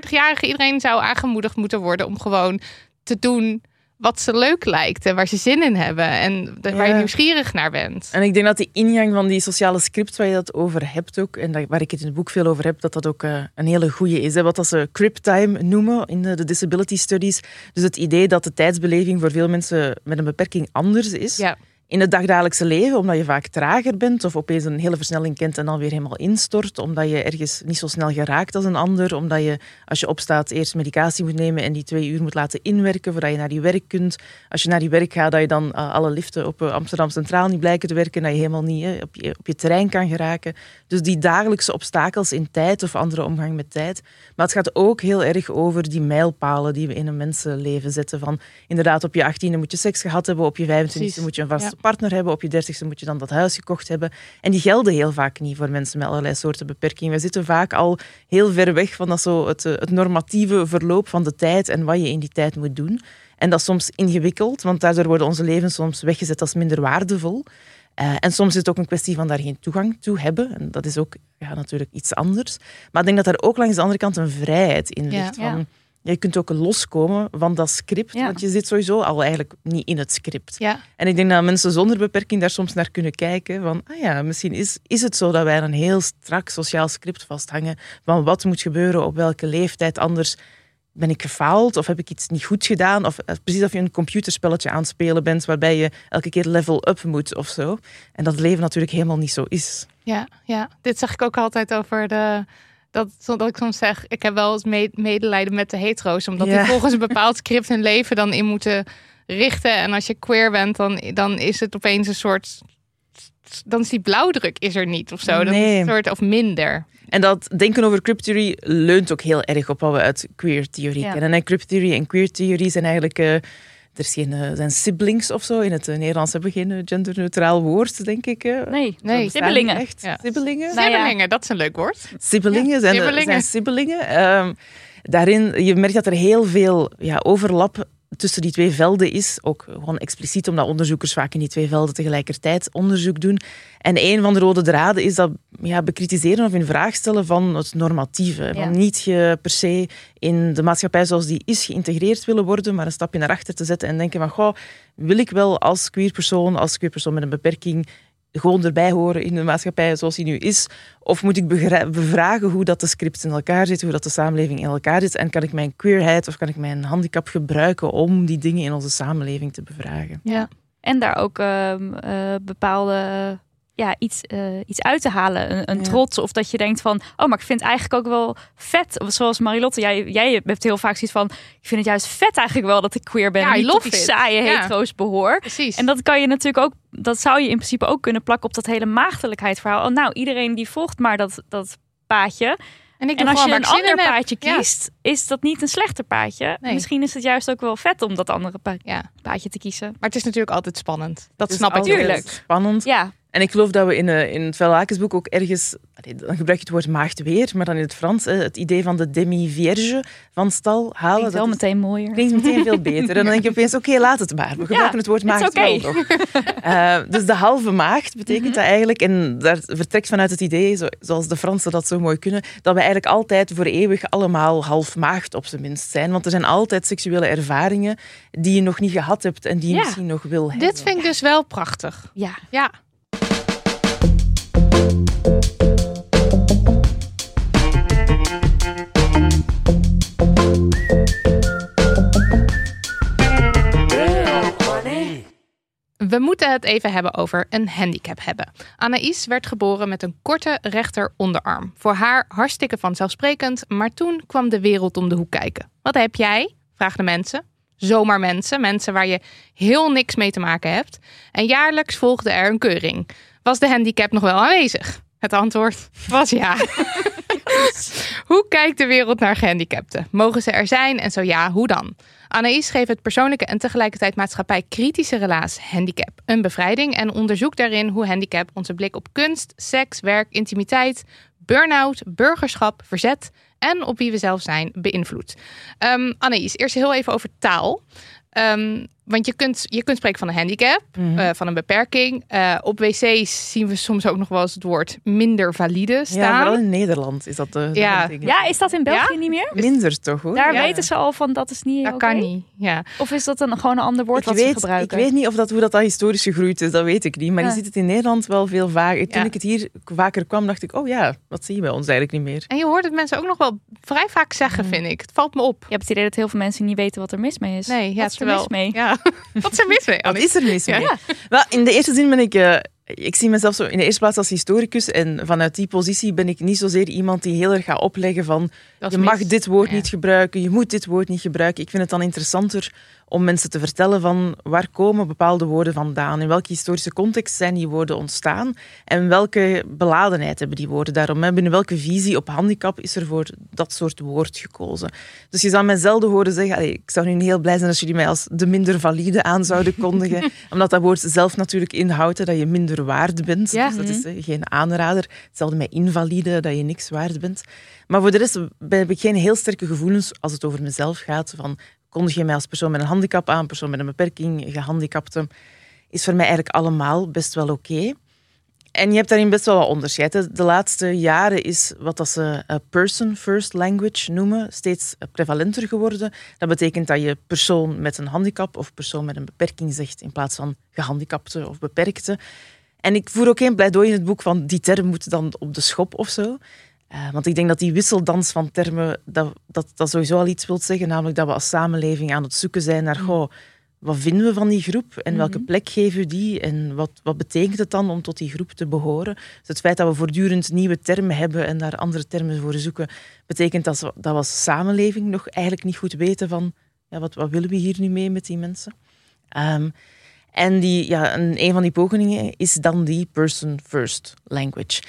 33-jarigen, iedereen zou aangemoedigd moeten worden om gewoon te doen wat ze leuk lijkt en waar ze zin in hebben en de- waar je nieuwsgierig naar bent. En ik denk dat die ingang van die sociale script waar je dat over hebt ook, en dat- waar ik het in het boek veel over heb, dat dat ook eh, een hele goede is. Hè. Wat dat ze crip time noemen in de, de disability studies. Dus het idee dat de tijdsbeleving voor veel mensen met een beperking anders is. Ja. In het dagdagelijkse leven, omdat je vaak trager bent of opeens een hele versnelling kent en dan weer helemaal instort, omdat je ergens niet zo snel geraakt als een ander, omdat je als je opstaat eerst medicatie moet nemen en die twee uur moet laten inwerken voordat je naar je werk kunt. Als je naar je werk gaat, dat je dan eh, alle liften op eh, Amsterdam Centraal niet blijken te werken, dat je helemaal niet eh, op, je, op je terrein kan geraken. Dus die dagelijkse obstakels in tijd of andere omgang met tijd. Maar het gaat ook heel erg over die mijlpalen die we in een mensenleven zetten. Van inderdaad, op je 18e moet je seks gehad hebben, op je 25e Precies. moet je een vaste Ja. Partner hebben, op je 30e moet je dan dat huis gekocht hebben. En die gelden heel vaak niet voor mensen met allerlei soorten beperkingen. We zitten vaak al heel ver weg van dat zo het, eh, het normatieve verloop van de tijd en wat je in die tijd moet doen. En dat is soms ingewikkeld, want daardoor worden onze levens soms weggezet als minder waardevol. Eh, en soms is het ook een kwestie van daar geen toegang toe hebben. En dat is ook ja, natuurlijk iets anders. Maar ik denk dat daar ook langs de andere kant een vrijheid in ligt. Ja. Van, je kunt ook loskomen van dat script, Ja. want je zit sowieso al eigenlijk niet in het script. Ja. En ik denk dat mensen zonder beperking daar soms naar kunnen kijken. Van, ah ja, misschien is, is het zo dat wij een heel strak sociaal script vasthangen. Van wat moet gebeuren op welke leeftijd, anders ben ik gefaald of heb ik iets niet goed gedaan. Of eh, precies of je een computerspelletje aan het spelen bent waarbij je elke keer level up moet of zo. En dat het leven natuurlijk helemaal niet zo is. Ja, ja, dit zeg ik ook altijd over de. Dat, dat ik soms zeg, ik heb wel eens me- medelijden met de hetero's. Omdat die volgens een bepaald script hun leven dan in moeten richten. En als je queer bent, dan, dan is het opeens een soort. Dan is die blauwdruk is er niet of zo. Is Nee. soort, of minder. En dat denken over crip theory leunt ook heel erg op wat we uit queer theorie Ja. kennen. En crip theory en queer theorie zijn eigenlijk... eh, er is geen, eh, zijn siblings of zo. In het eh, Nederlands hebben we geen eh, genderneutraal woord, denk ik. eh. Nee, Nee. Sibbelingen. Echt? Ja. Sibbelingen? Nou ja. Sibbelingen, dat is een leuk woord. Sibbelingen Ja, zijn, sibbelingen. zijn sibbelingen. Ehm, daarin, je merkt dat er heel veel ja, overlap tussen die twee velden is. Ook gewoon expliciet omdat onderzoekers vaak in die twee velden tegelijkertijd onderzoek doen. En een van de rode draden is dat ja, bekritiseren of in vraag stellen van het normatieve. Ja. Van niet je per se in de maatschappij zoals die is geïntegreerd willen worden, maar een stapje naar achter te zetten en denken van, goh, wil ik wel als queer persoon, als queer persoon met een beperking, gewoon erbij horen in de maatschappij zoals die nu is? Of moet ik bevragen hoe dat de scripts in elkaar zitten, hoe dat de samenleving in elkaar zit? En kan ik mijn queerheid of kan ik mijn handicap gebruiken om die dingen in onze samenleving te bevragen? Ja. En daar ook ehm, eh, bepaalde ja, iets, eh, iets uit te halen. Een, een Ja. trots. Of dat je denkt van, oh, maar ik vind het eigenlijk ook wel vet. Of Zoals Marilotte, jij, jij hebt heel vaak zoiets van, ik vind het juist vet eigenlijk wel dat ik queer ben. Ja, en niet die it. saaie Ja. hetero's behoor. Precies. En dat kan je natuurlijk ook, dat zou je in principe ook kunnen plakken op dat hele maagdelijkheid verhaal. Oh, nou, iedereen die volgt maar dat, dat paadje. en ik En als je een ander heb. paadje Ja. kiest, is dat niet een slechter paadje. Nee. Misschien is het juist ook wel vet om dat andere pa- Ja. paadje te kiezen. Maar het is natuurlijk altijd spannend. Dat snap ik. altijd Tuurlijk. Spannend. Ja, En ik geloof dat we in, eh, in het Velakensboek ook ergens, dan gebruik je het woord maagd weer, maar dan in het Frans, het idee van de demi-vierge van stal halen. klinkt wel dat is- meteen mooier. klinkt meteen veel beter. En dan denk je opeens, oké, laat het maar. We gebruiken het woord maagd okay. wel nog. Eh, dus de halve maagd betekent dat eigenlijk, en daar vertrekt vanuit het idee, zo- zoals de Fransen dat zo mooi kunnen, dat we eigenlijk altijd voor eeuwig allemaal half maagd op zijn minst zijn. Want er zijn altijd seksuele ervaringen die je nog niet gehad hebt en die je Ja. misschien nog wil hebben. Dit vind ik dus wel prachtig. Ja, Ja. We moeten het even hebben over een handicap hebben. Anaïs werd geboren met een korte rechter onderarm. Voor haar hartstikke vanzelfsprekend, maar toen kwam de wereld om de hoek kijken. Wat heb jij? Vragen de mensen. Zomaar mensen, mensen waar je heel niks mee te maken hebt. En jaarlijks volgde er een keuring. Was de handicap nog wel aanwezig? Het antwoord was ja. hoe kijkt de wereld naar gehandicapten? Mogen ze er zijn en zo ja, hoe dan? Anaïs geeft het persoonlijke en tegelijkertijd maatschappij kritische relaas handicap een bevrijding en onderzoekt daarin hoe handicap onze blik op kunst, seks, werk, intimiteit, burn-out, burgerschap, verzet en op wie we zelf zijn beïnvloedt. Ehm Anaïs, eerst heel even over taal. Ehm, want je kunt, je kunt spreken van een handicap, Mhm. eh, van een beperking. Eh, op wc's zien we soms ook nog wel eens het woord minder valide staan. Ja, vooral in Nederland is dat de, de Ja. ding. ja is dat in België Ja? niet meer? Minder toch hoor. Daar Ja. weten ze al van dat is niet dat kan niet. Ja. Of is dat een, gewoon een ander woord Ik wat weet, ze gebruiken? ik weet niet of dat, hoe dat, dat historisch gegroeid is, dat weet ik niet. Maar Ja. je ziet het in Nederland wel veel vaker. Toen Ja. ik het hier vaker kwam, dacht ik, oh ja, dat zie je bij ons eigenlijk niet meer. En je hoort het mensen ook nog wel vrij vaak zeggen, Mhm. vind ik. Het valt me op. Je hebt het idee dat heel veel mensen niet weten wat er mis mee is. Nee, ja, wat is er terwijl- mis mee? Ja. Wat is er mis mee? Wat is er mis mee? Ja. Wel, in de eerste zin ben ik... eh, ik zie mezelf zo in de eerste plaats als historicus. En vanuit die positie ben ik niet zozeer iemand die heel erg gaat opleggen van... Je mag mis. dit woord Ja. niet gebruiken, je moet dit woord niet gebruiken. Ik vind het dan interessanter om mensen te vertellen van waar komen bepaalde woorden vandaan, in welke historische context zijn die woorden ontstaan en welke beladenheid hebben die woorden daarom. hè. Binnen welke visie op handicap is er voor dat soort woord gekozen. Dus je zou mij zelden horen zeggen, allee, ik zou nu heel blij zijn als jullie mij als de minder valide aan zouden kondigen, omdat dat woord zelf natuurlijk inhoudt hè, dat je minder waard bent. Ja. Dus dat is hè, geen aanrader. Hetzelfde met invalide, dat je niks waard bent. Maar voor de rest heb ik geen heel sterke gevoelens als het over mezelf gaat. Van, kondig je mij als persoon met een handicap aan, persoon met een beperking, gehandicapte, is voor mij eigenlijk allemaal best wel oké. En je hebt daarin best wel wat onderscheid. De laatste jaren is wat dat ze eh, person-first language noemen steeds eh, prevalenter geworden. Dat betekent dat je persoon met een handicap of persoon met een beperking zegt in plaats van gehandicapte of beperkte. En ik voer ook geen pleidooi in het boek van die term moet dan op de schop of zo. Eh, want ik denk dat die wisseldans van termen, dat, dat, dat sowieso al iets wil zeggen. Namelijk dat we als samenleving aan het zoeken zijn naar, goh, wat vinden we van die groep? En welke plek geven we die? En wat, wat betekent het dan om tot die groep te behoren? Dus het feit dat we voortdurend nieuwe termen hebben en daar andere termen voor zoeken, betekent dat, we- dat we als samenleving nog eigenlijk niet goed weten van, ja, wat, wat willen we hier nu mee met die mensen? Ehm, en die, ja, een, een van die pogingen is dan die person-first language.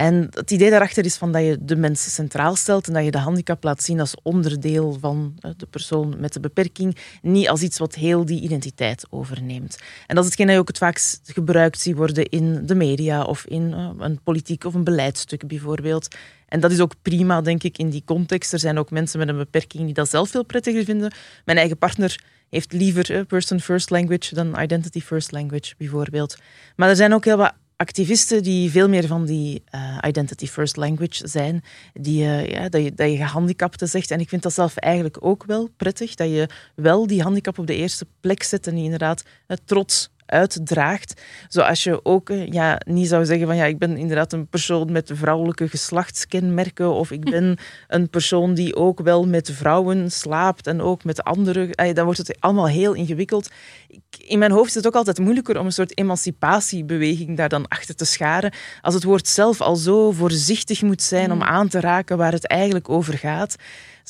En het idee daarachter is van dat je de mens centraal stelt en dat je de handicap laat zien als onderdeel van de persoon met de beperking, niet als iets wat heel die identiteit overneemt. En dat is hetgeen dat je ook het vaakst gebruikt zie worden in de media of in een politiek of een beleidstuk bijvoorbeeld. En dat is ook prima, denk ik, in die context. Er zijn ook mensen met een beperking die dat zelf veel prettiger vinden. Mijn eigen partner heeft liever person first language dan identity first language, bijvoorbeeld. Maar er zijn ook heel wat activisten die veel meer van die uh, identity first language zijn, die, uh, ja, dat, je, dat je gehandicapten zegt. En ik vind dat zelf eigenlijk ook wel prettig, dat je wel die handicap op de eerste plek zet en die inderdaad uh, trots uitdraagt. Zoals je ook eh, ja, niet zou zeggen van ja, ik ben inderdaad een persoon met vrouwelijke geslachtskenmerken of ik ben een persoon die ook wel met vrouwen slaapt en ook met anderen. Dan wordt het allemaal heel ingewikkeld. In mijn hoofd is het ook altijd moeilijker om een soort emancipatiebeweging daar dan achter te scharen. Als het woord zelf al zo voorzichtig moet zijn om mm. aan te raken waar het eigenlijk over gaat.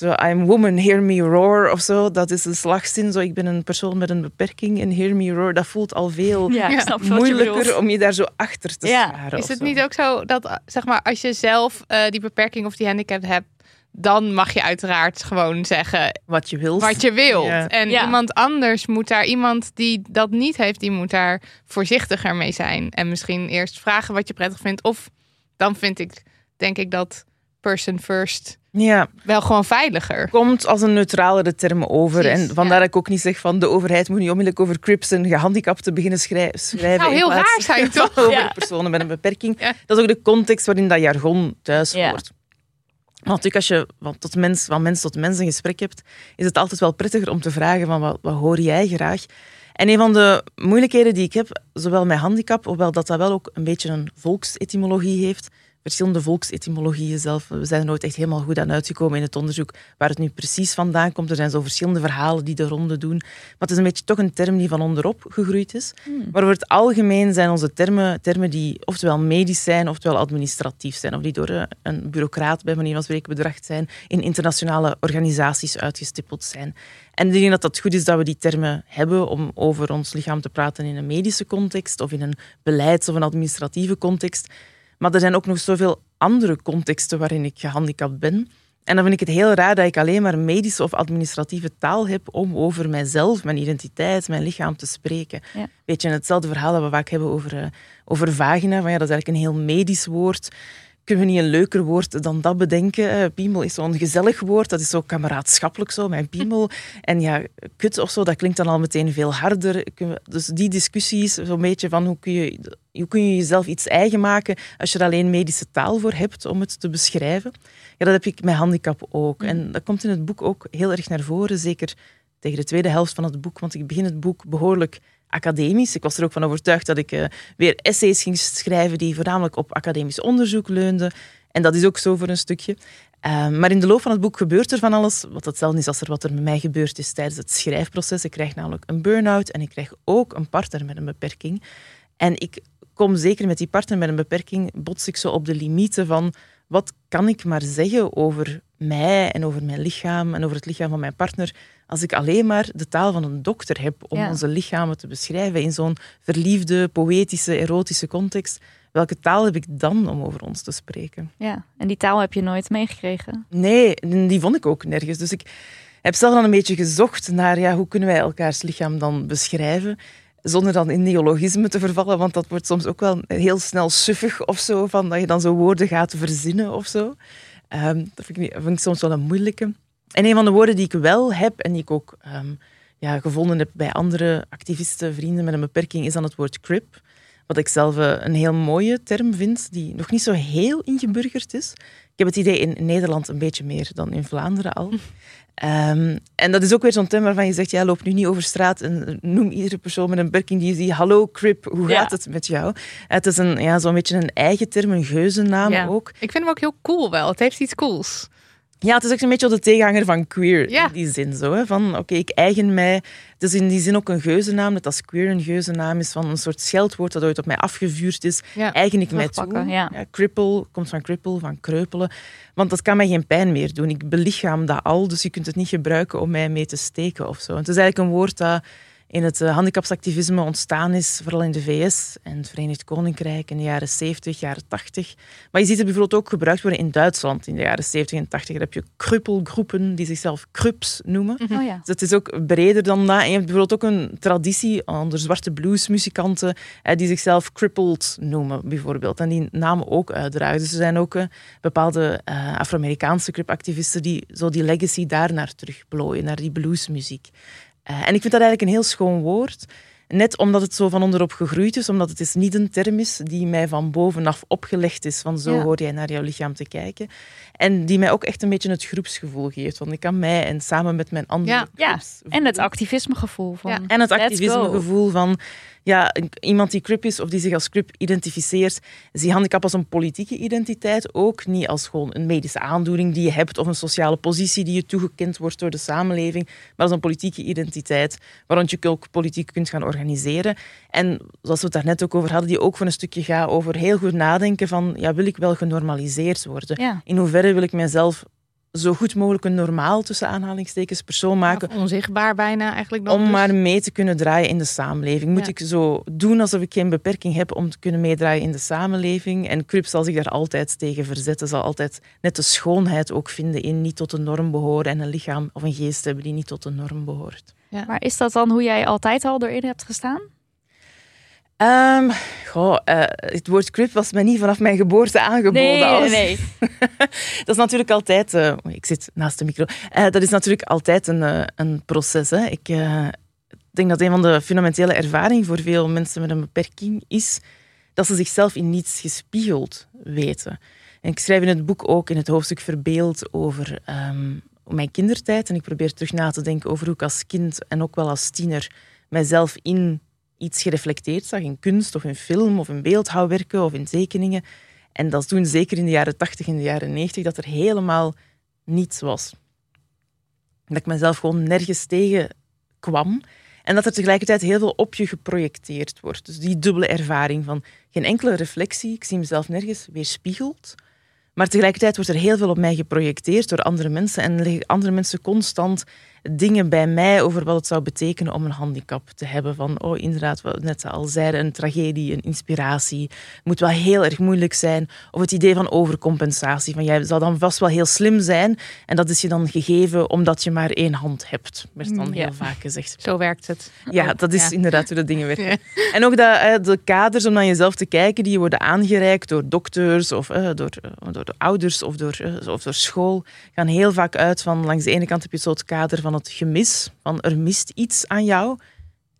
Zo, I'm woman, hear me roar of zo. Dat is een slagzin. Zo, ik ben een persoon met een beperking en hear me roar. Dat voelt al veel ja, moeilijker om je daar zo achter te ja. scharen. Is het niet ook zo dat, zeg maar, als je zelf uh, die beperking of die handicap hebt, dan mag je uiteraard gewoon zeggen wat je wilt. Wat je wilt. En iemand anders moet daar, iemand die dat niet heeft, die moet daar voorzichtiger mee zijn. En misschien eerst vragen wat je prettig vindt. Of dan vind ik, denk ik dat person first ja. wel gewoon veiliger. Komt als een neutralere term over. en vandaar dat ik ook niet zeg van de overheid moet niet onmiddellijk over crips en gehandicapten beginnen schrijven. Nou, heel raar zijn toch? Over personen met een beperking. Dat is ook de context waarin dat jargon thuis hoort. Want natuurlijk als je want tot mens, van mens tot mens een gesprek hebt, is het altijd wel prettiger om te vragen van wat, wat hoor jij graag? En een van de moeilijkheden die ik heb, zowel met handicap, hoewel dat dat wel ook een beetje een volksetymologie heeft, verschillende volksetymologieën zelf. We zijn er nooit echt helemaal goed aan uitgekomen in het onderzoek waar het nu precies vandaan komt. Er zijn zo verschillende verhalen die de ronde doen. Maar het is een beetje toch een term die van onderop gegroeid is. Hmm. Maar over het algemeen zijn onze termen termen die oftewel medisch zijn, oftewel administratief zijn. Of die door eh, een bureaucraat bij manier van spreken bedracht zijn, in internationale organisaties uitgestippeld zijn. En ik denk dat het goed is dat we die termen hebben om over ons lichaam te praten in een medische context of in een beleids- of een administratieve context. Maar er zijn ook nog zoveel andere contexten waarin ik gehandicapt ben. En dan vind ik het heel raar dat ik alleen maar medische of administratieve taal heb om over mijzelf, mijn identiteit, mijn lichaam te spreken. Ja. Weet je, hetzelfde verhaal dat we vaak hebben over, uh, over vagina. Van ja, dat is eigenlijk een heel medisch woord kunnen we niet een leuker woord dan dat bedenken? Eh, piemel is zo'n gezellig woord, dat is zo kameraadschappelijk zo, mijn piemel. En ja, kut of zo, dat klinkt dan al meteen veel harder. Dus die discussies, zo'n beetje van hoe kun, je, hoe kun je jezelf iets eigen maken als je er alleen medische taal voor hebt om het te beschrijven. Ja, dat heb ik met handicap ook. En dat komt in het boek ook heel erg naar voren, zeker tegen de tweede helft van het boek, want ik begin het boek behoorlijk academisch. Ik was er ook van overtuigd dat ik uh, weer essays ging schrijven die voornamelijk op academisch onderzoek leunden. En dat is ook zo voor een stukje. Uh, maar in de loop van het boek gebeurt er van alles, wat hetzelfde is als er wat er met mij gebeurd is tijdens het schrijfproces. Ik krijg namelijk een burn-out en ik krijg ook een partner met een beperking. En ik kom zeker met die partner met een beperking, bots ik zo op de limieten van wat kan ik maar zeggen over mij en over mijn lichaam en over het lichaam van mijn partner als ik alleen maar de taal van een dokter heb om onze lichamen te beschrijven in zo'n verliefde, poëtische, erotische context, welke taal heb ik dan om over ons te spreken? Ja, en die taal heb je nooit meegekregen? Nee, die vond ik ook nergens. Dus ik heb zelf dan een beetje gezocht naar ja, hoe kunnen wij elkaars lichaam dan beschrijven zonder dan in neologisme te vervallen, want dat wordt soms ook wel heel snel suffig of zo, van dat je dan zo woorden gaat verzinnen of zo. Um, dat vind ik, vind soms wel een moeilijke. En een van de woorden die ik wel heb en die ik ook um, ja, gevonden heb bij andere activisten, vrienden met een beperking, is dan het woord crip. Wat ik zelf eh, een heel mooie term vind, die nog niet zo heel ingeburgerd is. Ik heb het idee in Nederland een beetje meer dan in Vlaanderen al. Um, en dat is ook weer zo'n term waarvan je zegt, ja, loop nu niet over straat en noem iedere persoon met een beperking die je ziet, hallo Crip, hoe gaat het met jou? Het is een, ja, zo'n beetje een eigen term, een geuzennaam ja. ook. Ik vind hem ook heel cool wel. Het heeft iets cools. Ja, het is ook een beetje de tegenhanger van queer in die zin. Zo, hè? Van oké, ik eigen mij. Het is in die zin ook een geuzennaam. Net als queer een geuzennaam is van een soort scheldwoord dat ooit op mij afgevuurd is. eigen ik mij toe. Ja. cripple komt van cripple, van kreupelen. Want dat kan mij geen pijn meer doen. Ik belichaam dat al, dus je kunt het niet gebruiken om mij mee te steken of zo. het is eigenlijk een woord dat in het uh, handicapsactivisme ontstaan is, vooral in de VS en het Verenigd Koninkrijk in de jaren 70, jaren 80. Maar je ziet het bijvoorbeeld ook gebruikt worden in Duitsland in de jaren 70 en 80. Daar heb je kruppelgroepen die zichzelf krups noemen. Mhm. Oh, ja. Dus het is ook breder dan dat. En je hebt bijvoorbeeld ook een traditie onder zwarte bluesmuzikanten eh, die zichzelf crippled noemen, bijvoorbeeld. En die namen ook uitdragen. Dus er zijn ook uh, bepaalde uh, Afro-Amerikaanse crip-activisten die zo die legacy daar naar terugplooien, naar die bluesmuziek. Eh, en ik vind dat eigenlijk een heel schoon woord. Net omdat het zo van onderop gegroeid is, omdat het is niet een term is die mij van bovenaf opgelegd is, van zo Ja. hoor jij naar jouw lichaam te kijken. En die mij ook echt een beetje het groepsgevoel geeft. Want ik kan mij en samen met mijn andere Ja. Ja, En het activismegevoel van. Ja. En het activismegevoel van ja, iemand die crip is of die zich als crip identificeert, zie handicap als een politieke identiteit ook. Niet als gewoon een medische aandoening die je hebt of een sociale positie die je toegekend wordt door de samenleving, maar als een politieke identiteit waarop je ook politiek kunt gaan organiseren. En zoals we het daarnet ook over hadden, die ook voor een stukje gaat over heel goed nadenken van ja, wil ik wel genormaliseerd worden? Ja. In hoeverre wil ik mijzelf zo goed mogelijk een normaal, tussen aanhalingstekens, persoon maken Of onzichtbaar bijna eigenlijk dan. om dus. maar mee te kunnen draaien in de samenleving. Moet Ja. ik zo doen alsof ik geen beperking heb om te kunnen meedraaien in de samenleving? En Crip zal zich daar altijd tegen verzetten, zal altijd net de schoonheid ook vinden in niet tot de norm behoren en een lichaam of een geest hebben die niet tot de norm behoort. Maar is dat dan hoe jij altijd al erin hebt gestaan? Ehm, goh, eh, het woord crip was mij niet vanaf mijn geboorte aangeboden. Nee, nee, als- nee. Dat is natuurlijk altijd... eh, ik zit naast de micro. Eh, dat is natuurlijk altijd een, een proces. Hè. Ik denk dat een van de fundamentele ervaringen voor veel mensen met een beperking is dat ze zichzelf in niets gespiegeld weten. En ik schrijf in het boek ook in het hoofdstuk Verbeeld over mijn kindertijd. En ik probeer terug na te denken over hoe ik als kind en ook wel als tiener mijzelf in iets gereflecteerd zag. In kunst of in film of in beeldhouwwerken of in tekeningen. En dat is toen zeker in de jaren 80 en de jaren 90 dat er helemaal niets was. Dat ik mezelf gewoon nergens tegen kwam. En dat er tegelijkertijd heel veel op je geprojecteerd wordt. Dus die dubbele ervaring van geen enkele reflectie, ik zie mezelf nergens weerspiegeld. Maar tegelijkertijd wordt er heel veel op mij geprojecteerd door andere mensen. En leggen andere mensen constant dingen bij mij over wat het zou betekenen om een handicap te hebben. Van, oh inderdaad, wat we net al zeiden, een tragedie, een inspiratie. Het moet wel heel erg moeilijk zijn. Of het idee van overcompensatie. Van, jij zal dan vast wel heel slim zijn. En dat is je dan gegeven omdat je maar één hand hebt. Werd dan Ja. heel vaak gezegd. Zo werkt het. Ja, dat is ja. inderdaad hoe de dingen werken. Ja. En ook dat, eh, de kaders om naar jezelf te kijken, die worden aangereikt door dokters of eh, door, eh, door de ouders of door, of door school, gaan heel vaak uit van langs de ene kant heb je zo het kader van het gemis, van er mist iets aan jou.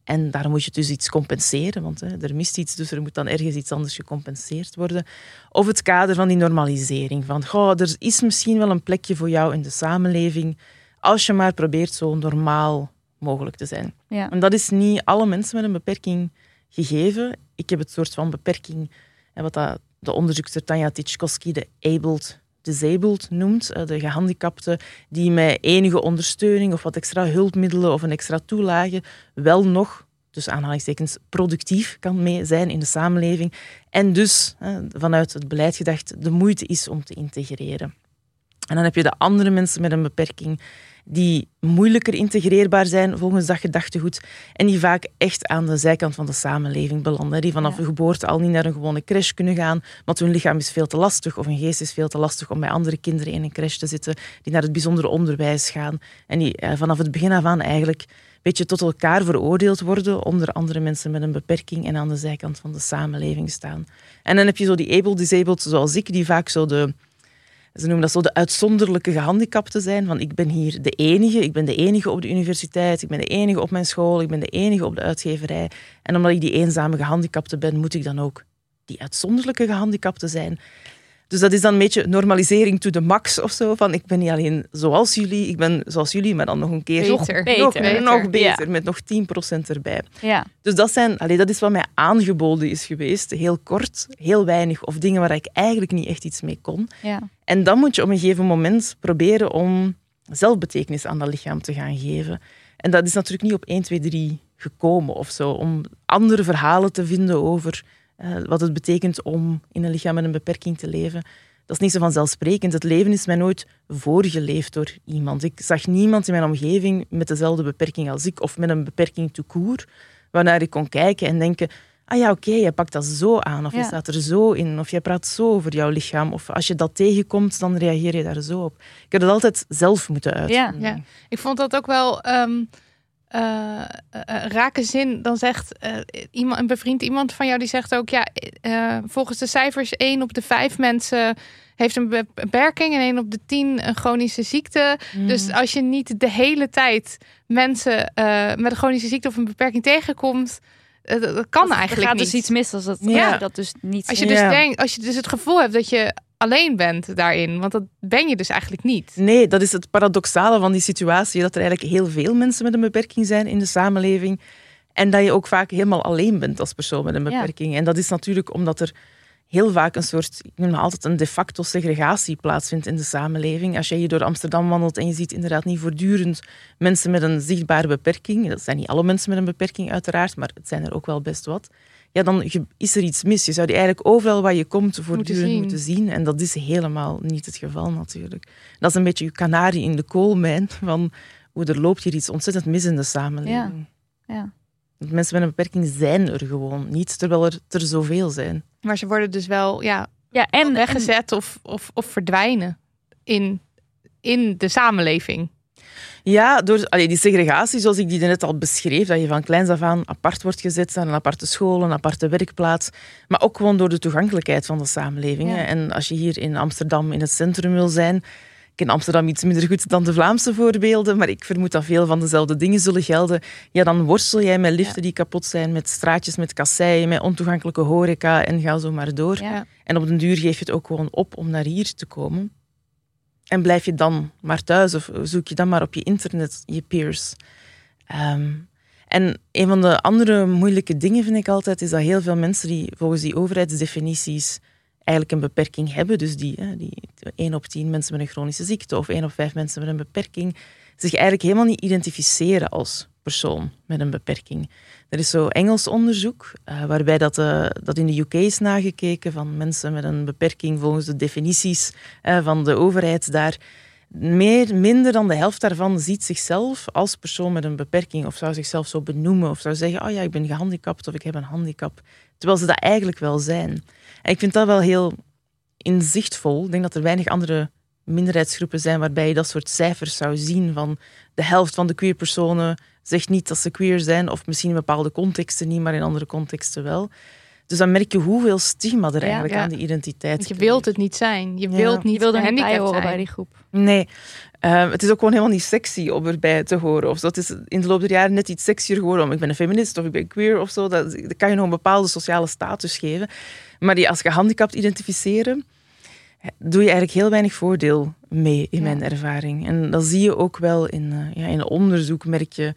En daar moet je dus iets compenseren, want hè, er mist iets, dus er moet dan ergens iets anders gecompenseerd worden. Of het kader van die normalisering, van goh, er is misschien wel een plekje voor jou in de samenleving, als je maar probeert zo normaal mogelijk te zijn. Ja. En dat is niet alle mensen met een beperking gegeven. Ik heb het soort van beperking, en wat dat de onderzoekster Tanja Titschkowski de abled disabled noemt, eh, de gehandicapte die met enige ondersteuning of wat extra hulpmiddelen of een extra toelage wel nog, dus aanhalingstekens, productief kan mee zijn in de samenleving en dus vanuit het beleid gedacht de moeite is om te integreren. En dan heb je de andere mensen met een beperking die moeilijker integreerbaar zijn volgens dat gedachtegoed en die vaak echt aan de zijkant van de samenleving belanden. Die vanaf Ja. de geboorte al niet naar een gewone crash kunnen gaan, want hun lichaam is veel te lastig of hun geest is veel te lastig om bij andere kinderen in een crash te zitten, die naar het bijzondere onderwijs gaan en die eh, vanaf het begin af aan eigenlijk een beetje tot elkaar veroordeeld worden onder andere mensen met een beperking en aan de zijkant van de samenleving staan. En dan heb je zo die able-disabled zoals ik, die vaak zo de ze noemen dat zo de uitzonderlijke gehandicapten zijn. Van ik ben hier de enige, ik ben de enige op de universiteit, ik ben de enige op mijn school, ik ben de enige op de uitgeverij. En omdat ik die eenzame gehandicapte ben, moet ik dan ook die uitzonderlijke gehandicapte zijn. Dus dat is dan een beetje normalisering to the max of zo. Van ik ben niet alleen zoals jullie, ik ben zoals jullie, maar dan nog een keer Beter. nog Beter. nog, Beter. nog beter, Ja. met nog 10% erbij. Ja. Dus dat, zijn, allee, dat is wat mij aangeboden is geweest. Heel kort, heel weinig. Of dingen waar ik eigenlijk niet echt iets mee kon. Ja. En dan moet je op een gegeven moment proberen om zelfbetekenis aan dat lichaam te gaan geven. En dat is natuurlijk niet op 1, 2, 3 gekomen of zo. Om andere verhalen te vinden over eh, wat het betekent om in een lichaam met een beperking te leven. Dat is niet zo vanzelfsprekend. Het leven is mij nooit voorgeleefd door iemand. Ik zag niemand in mijn omgeving met dezelfde beperking als ik of met een beperking te koer, waarnaar ik kon kijken en denken ah ja, oké, jij pakt dat zo aan, of je staat er zo in, of jij praat zo over jouw lichaam, of als je dat tegenkomt, dan reageer je daar zo op. Ik heb het altijd zelf moeten uitvinden. Ja. Ja. Ik vond dat ook wel. ehm, eh, eh, rake zin. Dan zegt eh, iemand, een bevriend iemand van jou die zegt ook: ja, eh, volgens de cijfers, één op de vijf mensen heeft een be- beperking en één op de tien een chronische ziekte. Mm. Dus als je niet de hele tijd mensen eh, met een chronische ziekte of een beperking tegenkomt, dat, dat kan Er eigenlijk gaat niet. dus iets mis als dat, Ja. als je dat dus niet. Als je dus Ja. denkt, als je dus het gevoel hebt dat je alleen bent daarin, want dat ben je dus eigenlijk niet. Nee, dat is het paradoxale van die situatie. Dat er eigenlijk heel veel mensen met een beperking zijn in de samenleving. En dat je ook vaak helemaal alleen bent als persoon met een Ja. beperking. En dat is natuurlijk omdat er heel vaak een soort, ik noem het altijd een de facto segregatie plaatsvindt in de samenleving. Als jij hier door Amsterdam wandelt en je ziet inderdaad niet voortdurend mensen met een zichtbare beperking. Dat zijn niet alle mensen met een beperking uiteraard, maar het zijn er ook wel best wat. Ja, dan is er iets mis. Je zou die eigenlijk overal waar je komt voortdurend zien. moeten zien. En dat is helemaal niet het geval natuurlijk. Dat is een beetje je kanarie in de koolmijn van hoe er loopt hier iets ontzettend mis in de samenleving. Ja. Want Mensen met een beperking zijn er gewoon niet, terwijl er er zoveel zijn. Maar ze worden dus wel ja, Ja, en, en weggezet of, of, of verdwijnen in, in de samenleving. Ja, door allee, die segregatie, zoals ik die net al beschreef, dat je van kleins af aan apart wordt gezet aan een aparte school, een aparte werkplaats, maar ook gewoon door de toegankelijkheid van de samenleving. Ja. En als je hier in Amsterdam in het centrum wil zijn, ik ken Amsterdam iets minder goed dan de Vlaamse voorbeelden, maar ik vermoed dat veel van dezelfde dingen zullen gelden. Ja, dan worstel jij met liften die kapot zijn, met straatjes met kasseien, met ontoegankelijke horeca en ga zo maar door. Ja. En op den duur geef je het ook gewoon op om naar hier te komen. En blijf je dan maar thuis of zoek je dan maar op je internet je peers. Ehm, en een van de andere moeilijke dingen vind ik altijd is dat heel veel mensen die volgens die overheidsdefinities eigenlijk een beperking hebben, dus die, die 1 op 10 mensen met een chronische ziekte of 1 op 5 mensen met een beperking, zich eigenlijk helemaal niet identificeren als persoon met een beperking. Er is zo Engels onderzoek, eh, waarbij dat, eh, dat in de UK is nagekeken van mensen met een beperking volgens de definities eh, van de overheid daar. Meer, minder dan de helft daarvan ziet zichzelf als persoon met een beperking of zou zichzelf zo benoemen of zou zeggen, oh ja, ik ben gehandicapt of ik heb een handicap. Terwijl ze dat eigenlijk wel zijn. En ik vind dat wel heel inzichtvol. Ik denk dat er weinig andere minderheidsgroepen zijn waarbij je dat soort cijfers zou zien van de helft van de queer personen zegt niet dat ze queer zijn of misschien in bepaalde contexten niet, maar in andere contexten wel. Dus dan merk je hoeveel stigma er eigenlijk ja. aan die identiteit Want je wilt het niet zijn. Je Ja. wilt niet je wilde er niet bij gehandicapt horen zijn. bij die groep. Nee, Eh, het is ook gewoon helemaal niet sexy om erbij te horen. Of zo. Het is in de loop der jaren net iets sexier geworden om ik ben een feminist of ik ben queer of zo. Dat, dat kan je nog een bepaalde sociale status geven. Maar die als gehandicapt identificeren, doe je eigenlijk heel weinig voordeel mee, in mijn ervaring. En dat zie je ook wel in, eh, ja, in onderzoek, merk je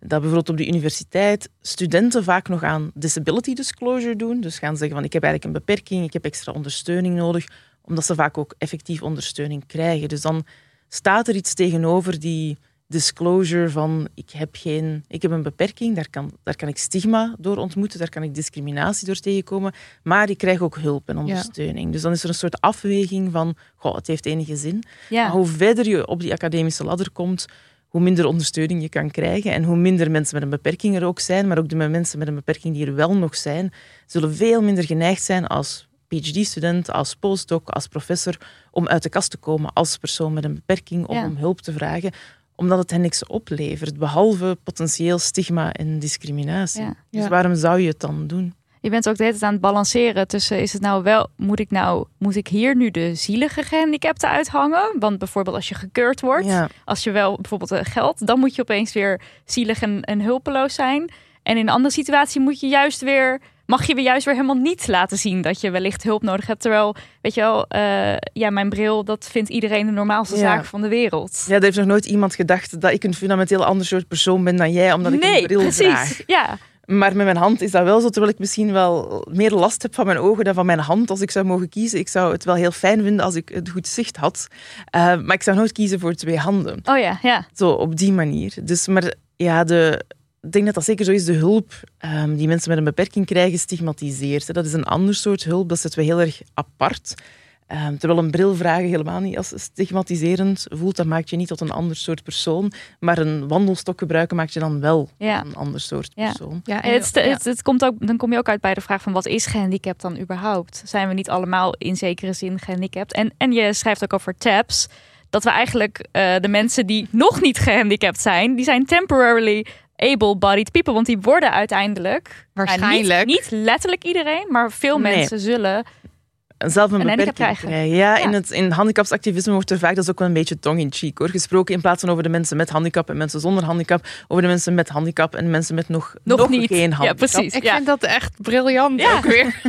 dat bijvoorbeeld op de universiteit studenten vaak nog aan disability disclosure doen. Dus gaan zeggen van ik heb eigenlijk een beperking, ik heb extra ondersteuning nodig, omdat ze vaak ook effectief ondersteuning krijgen. Dus dan staat er iets tegenover die disclosure van ik heb, geen, ik heb een beperking, daar kan, daar kan ik stigma door ontmoeten, daar kan ik discriminatie door tegenkomen, maar ik krijg ook hulp en ondersteuning. Dus dan is er een soort afweging van, goh, het heeft enige zin. Ja. Maar hoe verder je op die academische ladder komt, hoe minder ondersteuning je kan krijgen en hoe minder mensen met een beperking er ook zijn, maar ook de mensen met een beperking die er wel nog zijn, zullen veel minder geneigd zijn als PhD-student, als postdoc, als professor, om uit de kast te komen als persoon met een beperking, of Ja. om hulp te vragen, omdat het hen niks oplevert, behalve potentieel stigma en discriminatie. Ja. Dus Ja. waarom zou je het dan doen? Je bent ook de hele tijd aan het balanceren tussen is het nou wel, moet ik nou, moet ik hier nu de zielige gehandicapten uithangen? Want bijvoorbeeld als je gekeurd wordt, Ja. als je wel bijvoorbeeld eh, geld, dan moet je opeens weer zielig en, en hulpeloos zijn. En in een andere situatie moet je juist weer, mag je weer juist weer helemaal niet laten zien dat je wellicht hulp nodig hebt. Terwijl, weet je wel, eh, ja, mijn bril, dat vindt iedereen de normaalste Ja. zaak van de wereld. Ja, er heeft nog nooit iemand gedacht dat ik een fundamenteel ander soort persoon ben dan jij, omdat ik nee, een bril precies. draag. Ja, Maar met mijn hand is dat wel zo, terwijl ik misschien wel meer last heb van mijn ogen dan van mijn hand. Als ik zou mogen kiezen, ik zou het wel heel fijn vinden als ik het goed zicht had. Eh, maar ik zou nooit kiezen voor twee handen. oh ja, ja. Zo, op die manier. Dus, maar ja, de, ik denk dat dat zeker zo is. De hulp ehm, die mensen met een beperking krijgen, stigmatiseert. hè. Dat is een ander soort hulp, dat zetten we heel erg apart. Ehm, terwijl een bril vragen helemaal niet als stigmatiserend voelt, dat maakt je niet tot een ander soort persoon. Maar een wandelstok gebruiken maakt je dan wel Ja. een ander soort Ja. persoon. Ja, En het, het, het komt ook, dan kom je ook uit bij de vraag van wat is gehandicapt dan überhaupt? Zijn we niet allemaal in zekere zin gehandicapt? En, en je schrijft ook over tabs. Dat we eigenlijk eh, de mensen die nog niet gehandicapt zijn, die zijn temporarily able-bodied people. Want die worden uiteindelijk... Waarschijnlijk. niet, niet letterlijk iedereen, maar veel Nee. mensen zullen... zelf een, Een beperking krijgen. krijgen. Ja, Ja. in het in handicapsactivisme wordt er vaak, dat is ook wel een beetje tong in cheek hoor, gesproken in plaats van over de mensen met handicap en mensen zonder handicap, over de mensen met handicap en mensen met nog, Nog niet. geen Ja, handicap. precies. Ik Ja. vind dat echt briljant Ja. ook weer.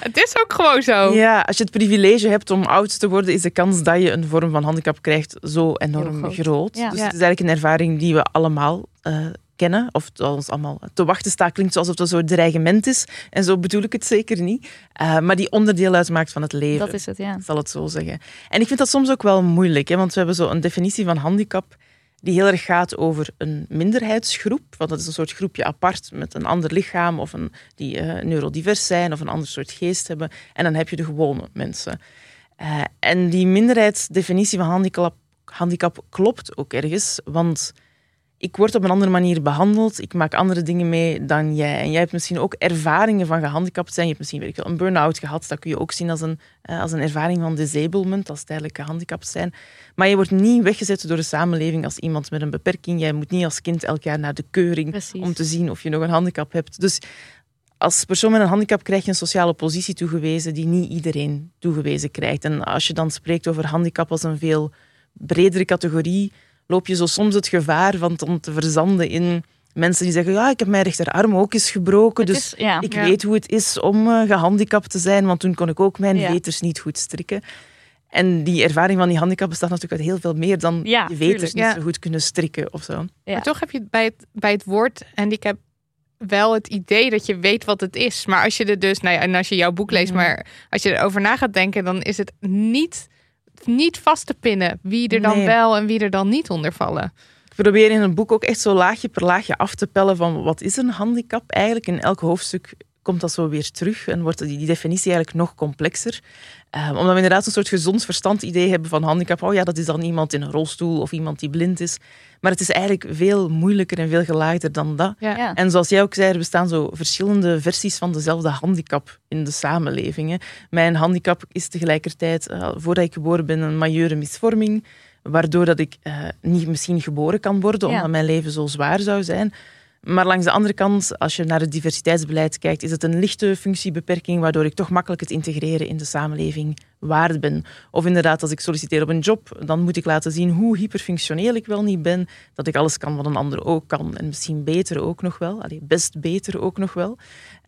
Het is ook gewoon zo. Ja, als je het privilege hebt om oud te worden, is de kans dat je een vorm van handicap krijgt zo enorm groot. groot. Ja. Dus Ja. het is eigenlijk een ervaring die we allemaal eh, kennen, of dat ons allemaal te wachten staat, klinkt alsof een soort dreigement is. En zo bedoel ik het zeker niet. Eh, maar die onderdeel uitmaakt van het leven. Dat is het, ja. Zal het zo zeggen. En ik vind dat soms ook wel moeilijk, hè, want we hebben zo een definitie van handicap die heel erg gaat over een minderheidsgroep. Want dat is een soort groepje apart met een ander lichaam of een, die eh, neurodivers zijn of een ander soort geest hebben. En dan heb je de gewone mensen. Eh, en die minderheidsdefinitie van handicap, handicap klopt ook ergens, want ik word op een andere manier behandeld. Ik maak andere dingen mee dan jij. En jij hebt misschien ook ervaringen van gehandicapt zijn. Je hebt misschien weet ik wel, een burn-out gehad. Dat kun je ook zien als een, eh, als een ervaring van disablement, als tijdelijk gehandicapt zijn. Maar je wordt niet weggezet door de samenleving als iemand met een beperking. Jij moet niet als kind elk jaar naar de keuring Precies. om te zien of je nog een handicap hebt. Dus als persoon met een handicap krijg je een sociale positie toegewezen die niet iedereen toegewezen krijgt. En als je dan spreekt over handicap als een veel bredere categorie, loop je zo soms het gevaar van om te verzanden in mensen die zeggen, ja, ik heb mijn rechterarm ook eens gebroken, Het dus is, ja. ik Ja. weet hoe het is om eh, gehandicapt te zijn, want toen kon ik ook mijn Ja. veters niet goed strikken. En die ervaring van die handicap bestaat natuurlijk uit heel veel meer dan Ja, je veters tuurlijk. niet Ja. zo goed kunnen strikken of zo. Ja. Maar toch heb je bij het, bij het woord handicap wel het idee dat je weet wat het is. Maar als je er dus, nou ja, en als je jouw boek leest, Mhm. maar als je erover na gaat denken, dan is het niet, niet vast te pinnen wie er dan Nee. wel en wie er dan niet onder vallen. Ik probeer in een boek ook echt zo laagje per laagje af te pellen van wat is een handicap eigenlijk. In elk hoofdstuk komt dat zo weer terug en wordt die, definitie eigenlijk nog complexer. Eh, omdat we inderdaad een soort gezond verstand idee hebben van handicap. Oh ja, dat is dan iemand in een rolstoel of iemand die blind is. Maar het is eigenlijk veel moeilijker en veel gelaagder dan dat. Ja. Ja. En zoals jij ook zei, er bestaan zo verschillende versies van dezelfde handicap in de samenleving. hè. Mijn handicap is tegelijkertijd, eh, voordat ik geboren ben, een majeure misvorming. Waardoor dat ik eh, niet misschien geboren kan worden, Ja. omdat mijn leven zo zwaar zou zijn. Maar langs de andere kant, als je naar het diversiteitsbeleid kijkt, is het een lichte functiebeperking, waardoor ik toch makkelijk het integreren in de samenleving waard ben. Of inderdaad, als ik solliciteer op een job, dan moet ik laten zien hoe hyperfunctioneel ik wel niet ben, dat ik alles kan wat een ander ook kan. En misschien beter ook nog wel, Allee, best beter ook nog wel.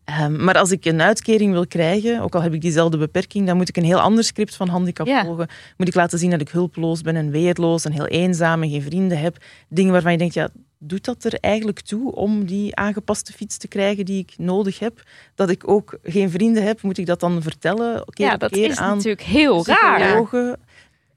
Ehm, maar als ik een uitkering wil krijgen, ook al heb ik diezelfde beperking, dan moet ik een heel ander script van handicap Ja. volgen. Moet ik laten zien dat ik hulpeloos ben en weerloos en heel eenzaam en geen vrienden heb. Dingen waarvan je denkt, ja, doet dat er eigenlijk toe om die aangepaste fiets te krijgen die ik nodig heb? Dat ik ook geen vrienden heb, moet ik dat dan vertellen? Keer ja, dat keer is aan natuurlijk heel raar.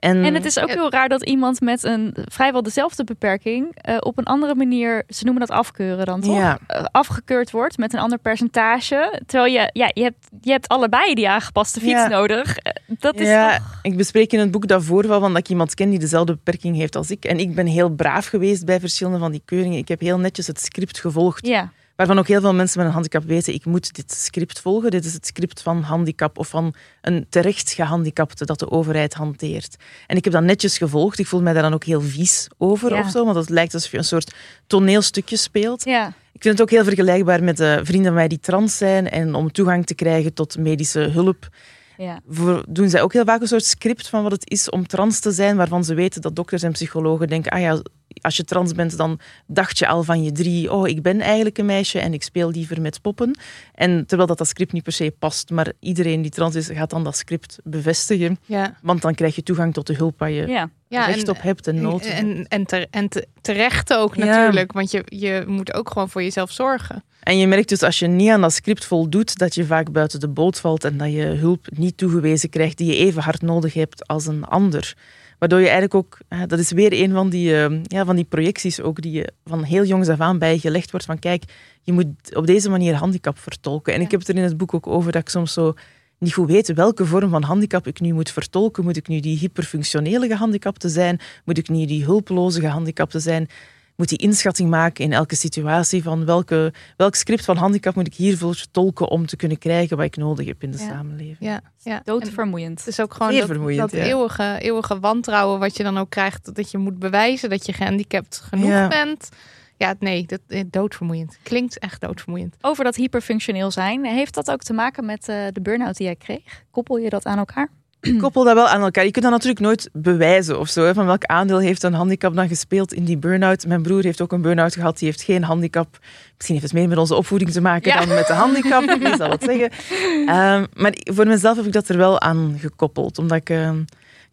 En, En het is ook heel raar dat iemand met een vrijwel dezelfde beperking eh, op een andere manier, ze noemen dat afkeuren dan toch, Ja. Eh, afgekeurd wordt met een ander percentage. Terwijl je, ja, je hebt, je hebt allebei die aangepaste fiets Ja. nodig. Eh, Dat is ja, toch... ik bespreek in het boek daarvoor wel van dat ik iemand ken die dezelfde beperking heeft als ik. En ik ben heel braaf geweest bij verschillende van die keuringen. Ik heb heel netjes het script gevolgd. Ja, Waarvan ook heel veel mensen met een handicap weten, ik moet dit script volgen. Dit is het script van handicap of van een terecht gehandicapte dat de overheid hanteert. En ik heb dat netjes gevolgd. Ik voel mij daar dan ook heel vies over Ja. of zo, want het lijkt alsof je een soort toneelstukje speelt. ja. Ik vind het ook heel vergelijkbaar met de vrienden van mij die trans zijn en om toegang te krijgen tot medische hulp ja. voor, doen zij ook heel vaak een soort script van wat het is om trans te zijn, waarvan ze weten dat dokters en psychologen denken, ah ja, als je trans bent, dan dacht je al van je drie, oh, ik ben eigenlijk een meisje en ik speel liever met poppen. En terwijl dat, dat script niet per se past, maar iedereen die trans is, gaat dan dat script bevestigen, Ja. want dan krijg je toegang tot de hulp waar je ja. Ja, recht op hebt en nood. En, en, ter- en te- terecht ook Ja. natuurlijk, want je, je moet ook gewoon voor jezelf zorgen. En je merkt dus als je niet aan dat script voldoet, dat je vaak buiten de boot valt en dat je hulp niet toegewezen krijgt die je even hard nodig hebt als een ander. Waardoor je eigenlijk ook, dat is weer een van die, eh, ja, van die projecties ook die je van heel jongs af aan bij je gelegd wordt van kijk, je moet op deze manier handicap vertolken. En ik heb het er in het boek ook over dat ik soms zo niet goed weet welke vorm van handicap ik nu moet vertolken. Moet ik nu die hyperfunctionele gehandicapte zijn? Moet ik nu die hulpeloze gehandicapte zijn? Moet die inschatting maken in elke situatie van welke, welk script van handicap moet ik hiervoor tolken om te kunnen krijgen wat ik nodig heb in de Ja. samenleving. Ja, ja. En Doodvermoeiend. Het is ook gewoon dat, vermoeiend, dat ja. eeuwige, eeuwige wantrouwen wat je dan ook krijgt. Dat je moet bewijzen dat je gehandicapt genoeg Ja. bent. Ja, nee, dat eh, doodvermoeiend. Klinkt echt doodvermoeiend. Over dat hyperfunctioneel zijn, heeft dat ook te maken met eh, de burn-out die jij kreeg? Koppel je dat aan elkaar? Ik koppel dat wel aan elkaar. Je kunt dat natuurlijk nooit bewijzen of zo. Hè, van welk aandeel heeft een handicap dan gespeeld in die burn-out. Mijn broer heeft ook een burn-out gehad. Die heeft geen handicap. Misschien heeft het meer met onze opvoeding te maken Ja. dan met de handicap. Wie zal het zeggen. Ehm, maar voor mezelf heb ik dat er wel aan gekoppeld. Omdat ik... ehm,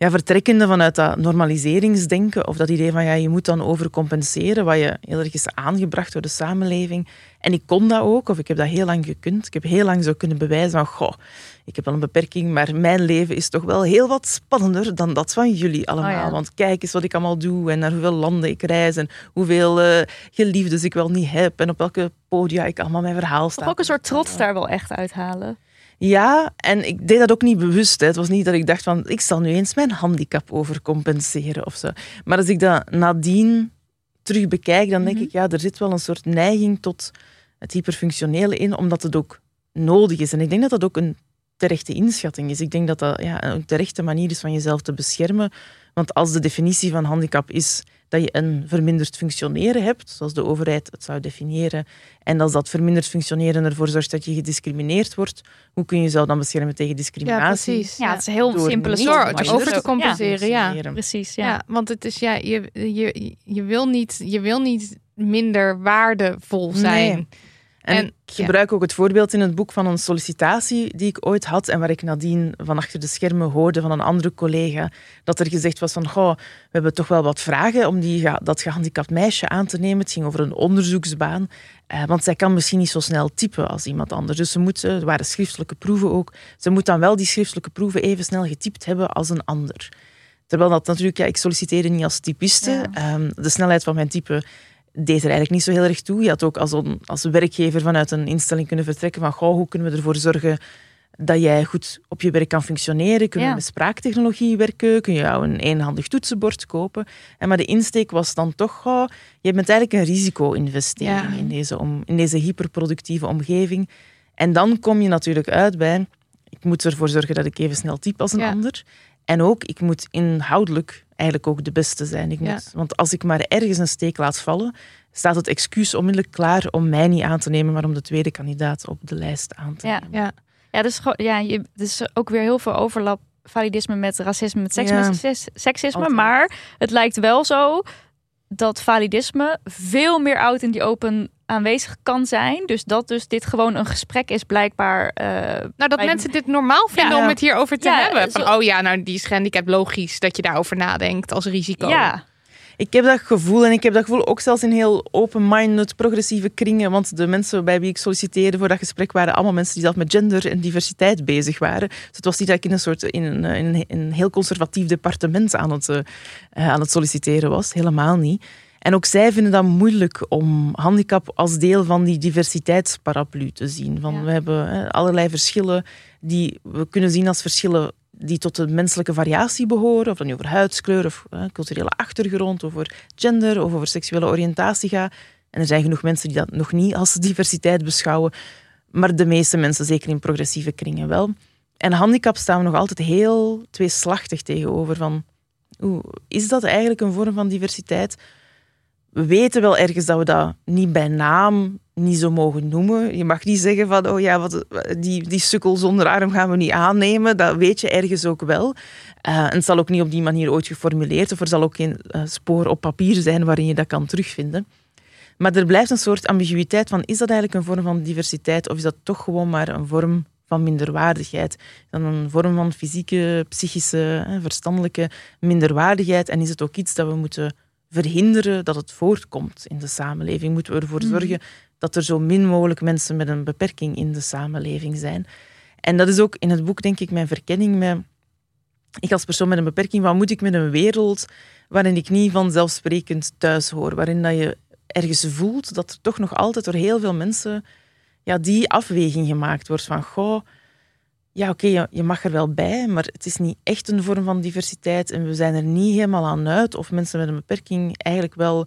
ja, vertrekkende vanuit dat normaliseringsdenken of dat idee van ja, je moet dan overcompenseren wat je heel erg is aangebracht door de samenleving. En ik kon dat ook, of ik heb dat heel lang gekund. Ik heb heel lang zo kunnen bewijzen van, goh, ik heb wel een beperking, maar mijn leven is toch wel heel wat spannender dan dat van jullie allemaal. Oh ja. Want kijk eens wat ik allemaal doe en naar hoeveel landen ik reis en hoeveel eh, geliefdes ik wel niet heb en op welke podia ik allemaal mijn verhaal sta. Ook een soort trots daar wel echt uithalen. Ja, en ik deed dat ook niet bewust. Hè. Het was niet dat ik dacht van, ik zal nu eens mijn handicap overcompenseren of zo. Maar als ik dat nadien terug bekijk, dan denk Mhm. ik, ja, er zit wel een soort neiging tot het hyperfunctionele in, omdat het ook nodig is. En ik denk dat dat ook een terechte inschatting is. Ik denk dat dat ja, een terechte manier is van jezelf te beschermen. Want als de definitie van handicap is dat je een verminderd functioneren hebt, zoals de overheid het zou definiëren, en als dat verminderd functioneren ervoor zorgt dat je gediscrimineerd wordt, hoe kun je jezelf dan beschermen tegen Ja, discriminatie? precies. Ja, het is een heel Door simpele je over te ja, compenseren, ja. Precies, Ja. ja. want het is ja, je, je, je, wil niet, je wil niet minder waardevol zijn. Nee. En, En- ik gebruik ook het voorbeeld in het boek van een sollicitatie die ik ooit had en waar ik nadien van achter de schermen hoorde van een andere collega dat er gezegd was van goh, we hebben toch wel wat vragen om die, dat gehandicapt meisje aan te nemen. Het ging over een onderzoeksbaan, eh, want zij kan misschien niet zo snel typen als iemand anders. Dus ze moet, er waren schriftelijke proeven ook, ze moet dan wel die schriftelijke proeven even snel getypt hebben als een ander. Terwijl dat natuurlijk, ja, ik solliciteerde niet als typiste. Ja. Ehm, de snelheid van mijn type deed er eigenlijk niet zo heel erg toe. Je had ook als, een, als werkgever vanuit een instelling kunnen vertrekken van goh, hoe kunnen we ervoor zorgen dat jij goed op je werk kan functioneren? Kunnen Ja. we met spraaktechnologie werken? Kun je jou een eenhandig toetsenbord kopen? En maar de insteek was dan toch, je bent eigenlijk een risico-investering Ja. in, deze om, in deze hyperproductieve omgeving. En dan kom je natuurlijk uit bij, ik moet ervoor zorgen dat ik even snel typ als een Ja. ander. En ook, ik moet inhoudelijk eigenlijk ook de beste zijn. Ik Ja. moet, want als ik maar ergens een steek laat vallen, staat het excuus onmiddellijk klaar om mij niet aan te nemen, maar om de tweede kandidaat op de lijst aan te Ja. nemen. Ja, Ja, dus, gewoon- ja, je, dus ook weer heel veel overlap. Validisme met racisme, met seksisme, Ja. seksisme. Maar het lijkt wel zo dat validisme veel meer out in die open aanwezig kan zijn. Dus dat dus dit gewoon een gesprek is blijkbaar. eh, nou dat mensen dit normaal vinden Ja. om het hierover te Ja, hebben. Van, zo- oh ja, nou die is gehandicapt, logisch dat je daarover nadenkt als risico. ja, Ik heb dat gevoel en ik heb dat gevoel ook zelfs in heel open-minded, progressieve kringen. Want de mensen bij wie ik solliciteerde voor dat gesprek waren allemaal mensen die zelf met gender en diversiteit bezig waren. Dus het was niet dat ik in een soort in een, in een, in een heel conservatief departement aan het, eh, aan het solliciteren was. Helemaal niet. En ook zij vinden dat moeilijk om handicap als deel van die diversiteitsparaplu te zien. Van, Ja. We hebben allerlei verschillen die we kunnen zien als verschillen die tot de menselijke variatie behoren. Of dat nu over huidskleur of eh, culturele achtergrond, over gender of over seksuele oriëntatie gaat. En er zijn genoeg mensen die dat nog niet als diversiteit beschouwen. Maar de meeste mensen, zeker in progressieve kringen, wel. En handicap staan we nog altijd heel tweeslachtig tegenover. Van, oeh, is dat eigenlijk een vorm van diversiteit? We weten wel ergens dat we dat niet bij naam niet zo mogen noemen. Je mag niet zeggen van, oh ja, wat, die, die sukkel zonder arm gaan we niet aannemen. Dat weet je ergens ook wel. Eh, en het zal ook niet op die manier ooit geformuleerd, of er zal ook geen eh, spoor op papier zijn waarin je dat kan terugvinden. Maar er blijft een soort ambiguïteit van, is dat eigenlijk een vorm van diversiteit, of is dat toch gewoon maar een vorm van minderwaardigheid? Dan een vorm van fysieke, psychische, eh, verstandelijke minderwaardigheid. En is het ook iets dat we moeten verhinderen dat het voortkomt in de samenleving? Moeten we ervoor Mhm. zorgen dat er zo min mogelijk mensen met een beperking in de samenleving zijn? En dat is ook in het boek, denk ik, mijn verkenning met... Ik als persoon met een beperking, wat moet ik met een wereld waarin ik niet vanzelfsprekend thuis hoor? Waarin dat je ergens voelt dat er toch nog altijd door heel veel mensen ja, die afweging gemaakt wordt van, goh, ja oké, je, je mag er wel bij, maar het is niet echt een vorm van diversiteit en we zijn er niet helemaal aan uit of mensen met een beperking eigenlijk wel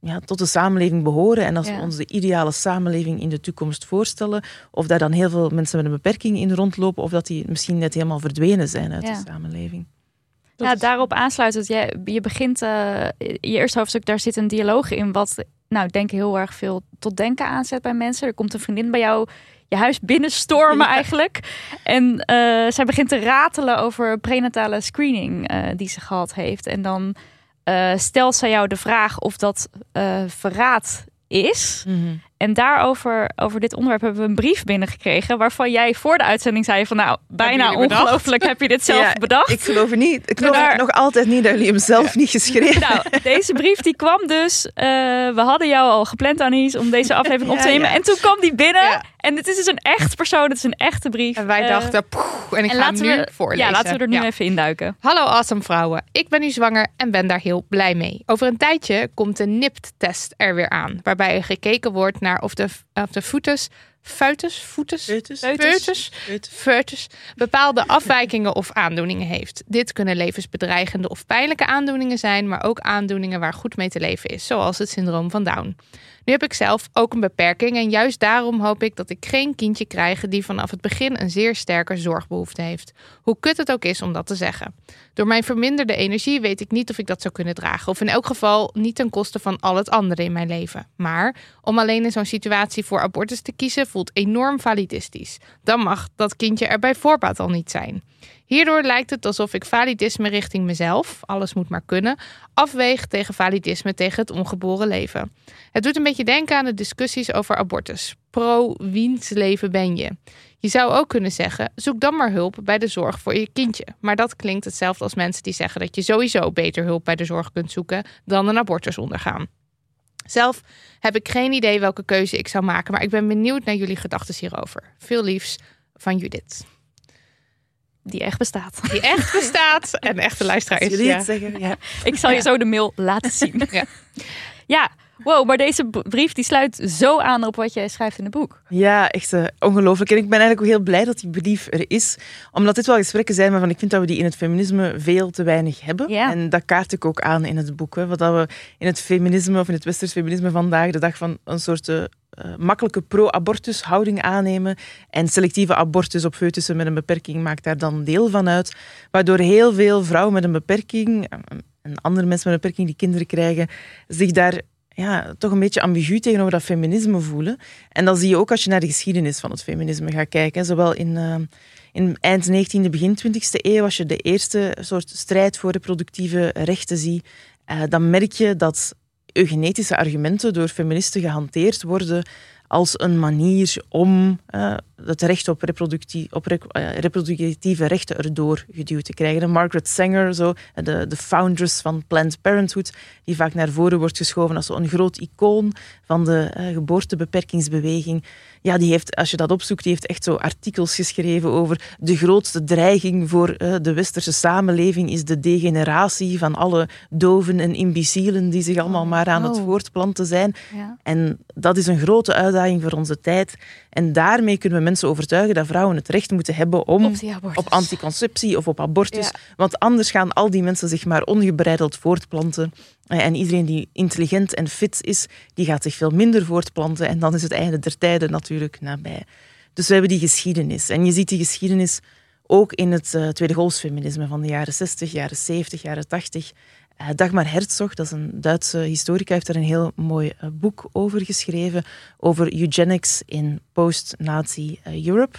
ja, tot de samenleving behoren. En als Ja. we ons de ideale samenleving in de toekomst voorstellen, of daar dan heel veel mensen met een beperking in rondlopen, of dat die misschien net helemaal verdwenen zijn uit Ja. de samenleving. ja, daarop aansluitend. Je, je begint, eh, je eerste hoofdstuk, daar zit een dialoog in wat nou, ik denk heel erg veel tot denken aanzet bij mensen. Er komt een vriendin bij jou je huis binnenstormen eigenlijk. En eh, zij begint te ratelen over prenatale screening eh, die ze gehad heeft. En dan eh, stelt zij jou de vraag of dat verraad is. En daarover, over dit onderwerp hebben we een brief binnengekregen. Waarvan jij voor de uitzending zei van nou, bijna ongelooflijk heb je dit zelf Ja, bedacht. Ik geloof het niet. Ik geloof Maar- nog altijd niet dat jullie hem zelf niet geschreven Nou, deze brief die kwam dus. we hadden jou al gepland, Anies, om deze aflevering op te nemen. En toen kwam die binnen. En het is dus een echt persoon. Het is een echte brief. En wij Eh, dachten, en ik en ga hem nu we, voorlezen. Ja, laten we er nu Ja. even induiken. Hallo awesome vrouwen, ik ben nu zwanger en ben daar heel blij mee. Over een tijdje komt de NIPT-test er weer aan, waarbij er gekeken wordt naar of de, of de foetus, foetus, foetus, foetus, bepaalde afwijkingen of aandoeningen heeft. Dit kunnen levensbedreigende of pijnlijke aandoeningen zijn, maar ook aandoeningen waar goed mee te leven is, zoals het syndroom van Down. Nu heb ik zelf ook een beperking en juist daarom hoop ik dat ik geen kindje krijg die vanaf het begin een zeer sterke zorgbehoefte heeft. Hoe kut het ook is om dat te zeggen. Door mijn verminderde energie weet ik niet of ik dat zou kunnen dragen. Of in elk geval niet ten koste van al het andere in mijn leven. Maar om alleen in zo'n situatie voor abortus te kiezen voelt enorm validistisch. Dan mag dat kindje er bij voorbaat al niet zijn. Hierdoor lijkt het alsof ik validisme richting mezelf, alles moet maar kunnen, afweeg tegen validisme tegen het ongeboren leven. Het doet een beetje denken aan de discussies over abortus. Pro wiens leven ben je? Je zou ook kunnen zeggen: zoek dan maar hulp bij de zorg voor je kindje. Maar dat klinkt hetzelfde als mensen die zeggen dat je sowieso beter hulp bij de zorg kunt zoeken dan een abortus ondergaan. Zelf heb ik geen idee welke keuze ik zou maken, maar ik ben benieuwd naar jullie gedachten hierover. Veel liefs van Judith. Die echt bestaat. Die echt bestaat en echte luisteraar is. jullie Ja. het zeggen, ja. Ik zal je zo de mail laten zien. Ja. Ja, wow, maar deze brief die sluit zo aan op wat jij schrijft in het boek. Ja, echt eh, ongelooflijk. En ik ben eigenlijk ook heel blij dat die brief er is. Omdat dit wel gesprekken zijn waarvan ik vind dat we die in het feminisme veel te weinig hebben. Ja. En dat kaart ik ook aan in het boek. Hè. Wat dat we in het feminisme of in het westers feminisme vandaag de dag van een soort eh, eh, makkelijke pro-abortus houding aannemen. En selectieve abortus op foetussen met een beperking maakt daar dan deel van uit. Waardoor heel veel vrouwen met een beperking en andere mensen met een beperking die kinderen krijgen, zich daar ja, toch een beetje ambigu tegenover dat feminisme voelen. En dat zie je ook als je naar de geschiedenis van het feminisme gaat kijken. Zowel in, eh, in eind 19e, begin 20e eeuw, als je de eerste soort strijd voor reproductieve rechten ziet, eh, dan merk je dat eugenetische argumenten door feministen gehanteerd worden als een manier om eh, het recht op, reproductie, op eh, reproductieve rechten erdoor geduwd te krijgen. En Margaret Sanger, zo, de, de foundress van Planned Parenthood, die vaak naar voren wordt geschoven als een groot icoon van de eh, geboortebeperkingsbeweging. Ja, die heeft, als je dat opzoekt, die heeft echt zo artikels geschreven over de grootste dreiging voor eh, de westerse samenleving is de degeneratie van alle doven en imbecielen die zich allemaal maar aan het Oh. voortplanten zijn. Ja. En dat is een grote uitdaging voor onze tijd. En daarmee kunnen we mensen overtuigen dat vrouwen het recht moeten hebben om Op anticonceptie of op abortus. Ja. Want anders gaan al die mensen zich maar ongebreideld voortplanten. Eh, En iedereen die intelligent en fit is, die gaat zich veel minder voortplanten. En dan is het einde der tijden natuurlijk nabij. Dus we hebben die geschiedenis. En je ziet die geschiedenis ook in het eh, tweede golfsfeminisme van de jaren 60, jaren 70, jaren 80. Eh, Dagmar Herzog, dat is een Duitse historica, heeft er een heel mooi eh, boek over geschreven. Over eugenics in post-Nazi eh, Europe.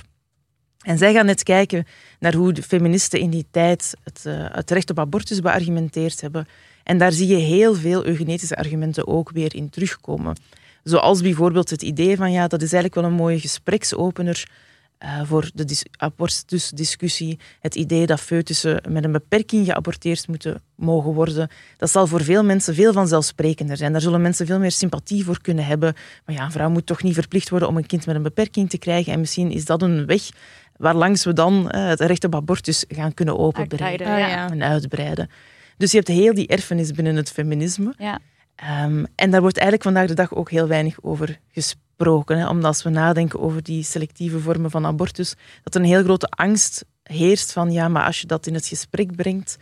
En zij gaan net kijken naar hoe de feministen in die tijd het, het recht op abortus beargumenteerd hebben. En daar zie je heel veel eugenetische argumenten ook weer in terugkomen. Zoals bijvoorbeeld het idee van, ja, dat is eigenlijk wel een mooie gespreksopener eh, voor de dis- abortusdiscussie. Het idee dat foetussen met een beperking geaborteerd moeten mogen worden. Dat zal voor veel mensen veel vanzelfsprekender zijn. Daar zullen mensen veel meer sympathie voor kunnen hebben. Maar ja, een vrouw moet toch niet verplicht worden om een kind met een beperking te krijgen. En misschien is dat een weg waarlangs we dan eh, het recht op abortus gaan kunnen openbreken Oh, ja. en uitbreiden. Dus je hebt heel die erfenis binnen het feminisme. Ja. Ehm, en daar wordt eigenlijk vandaag de dag ook heel weinig over gesproken. Hè? Omdat als we nadenken over die selectieve vormen van abortus, dat er een heel grote angst heerst van ja, maar als je dat in het gesprek brengt,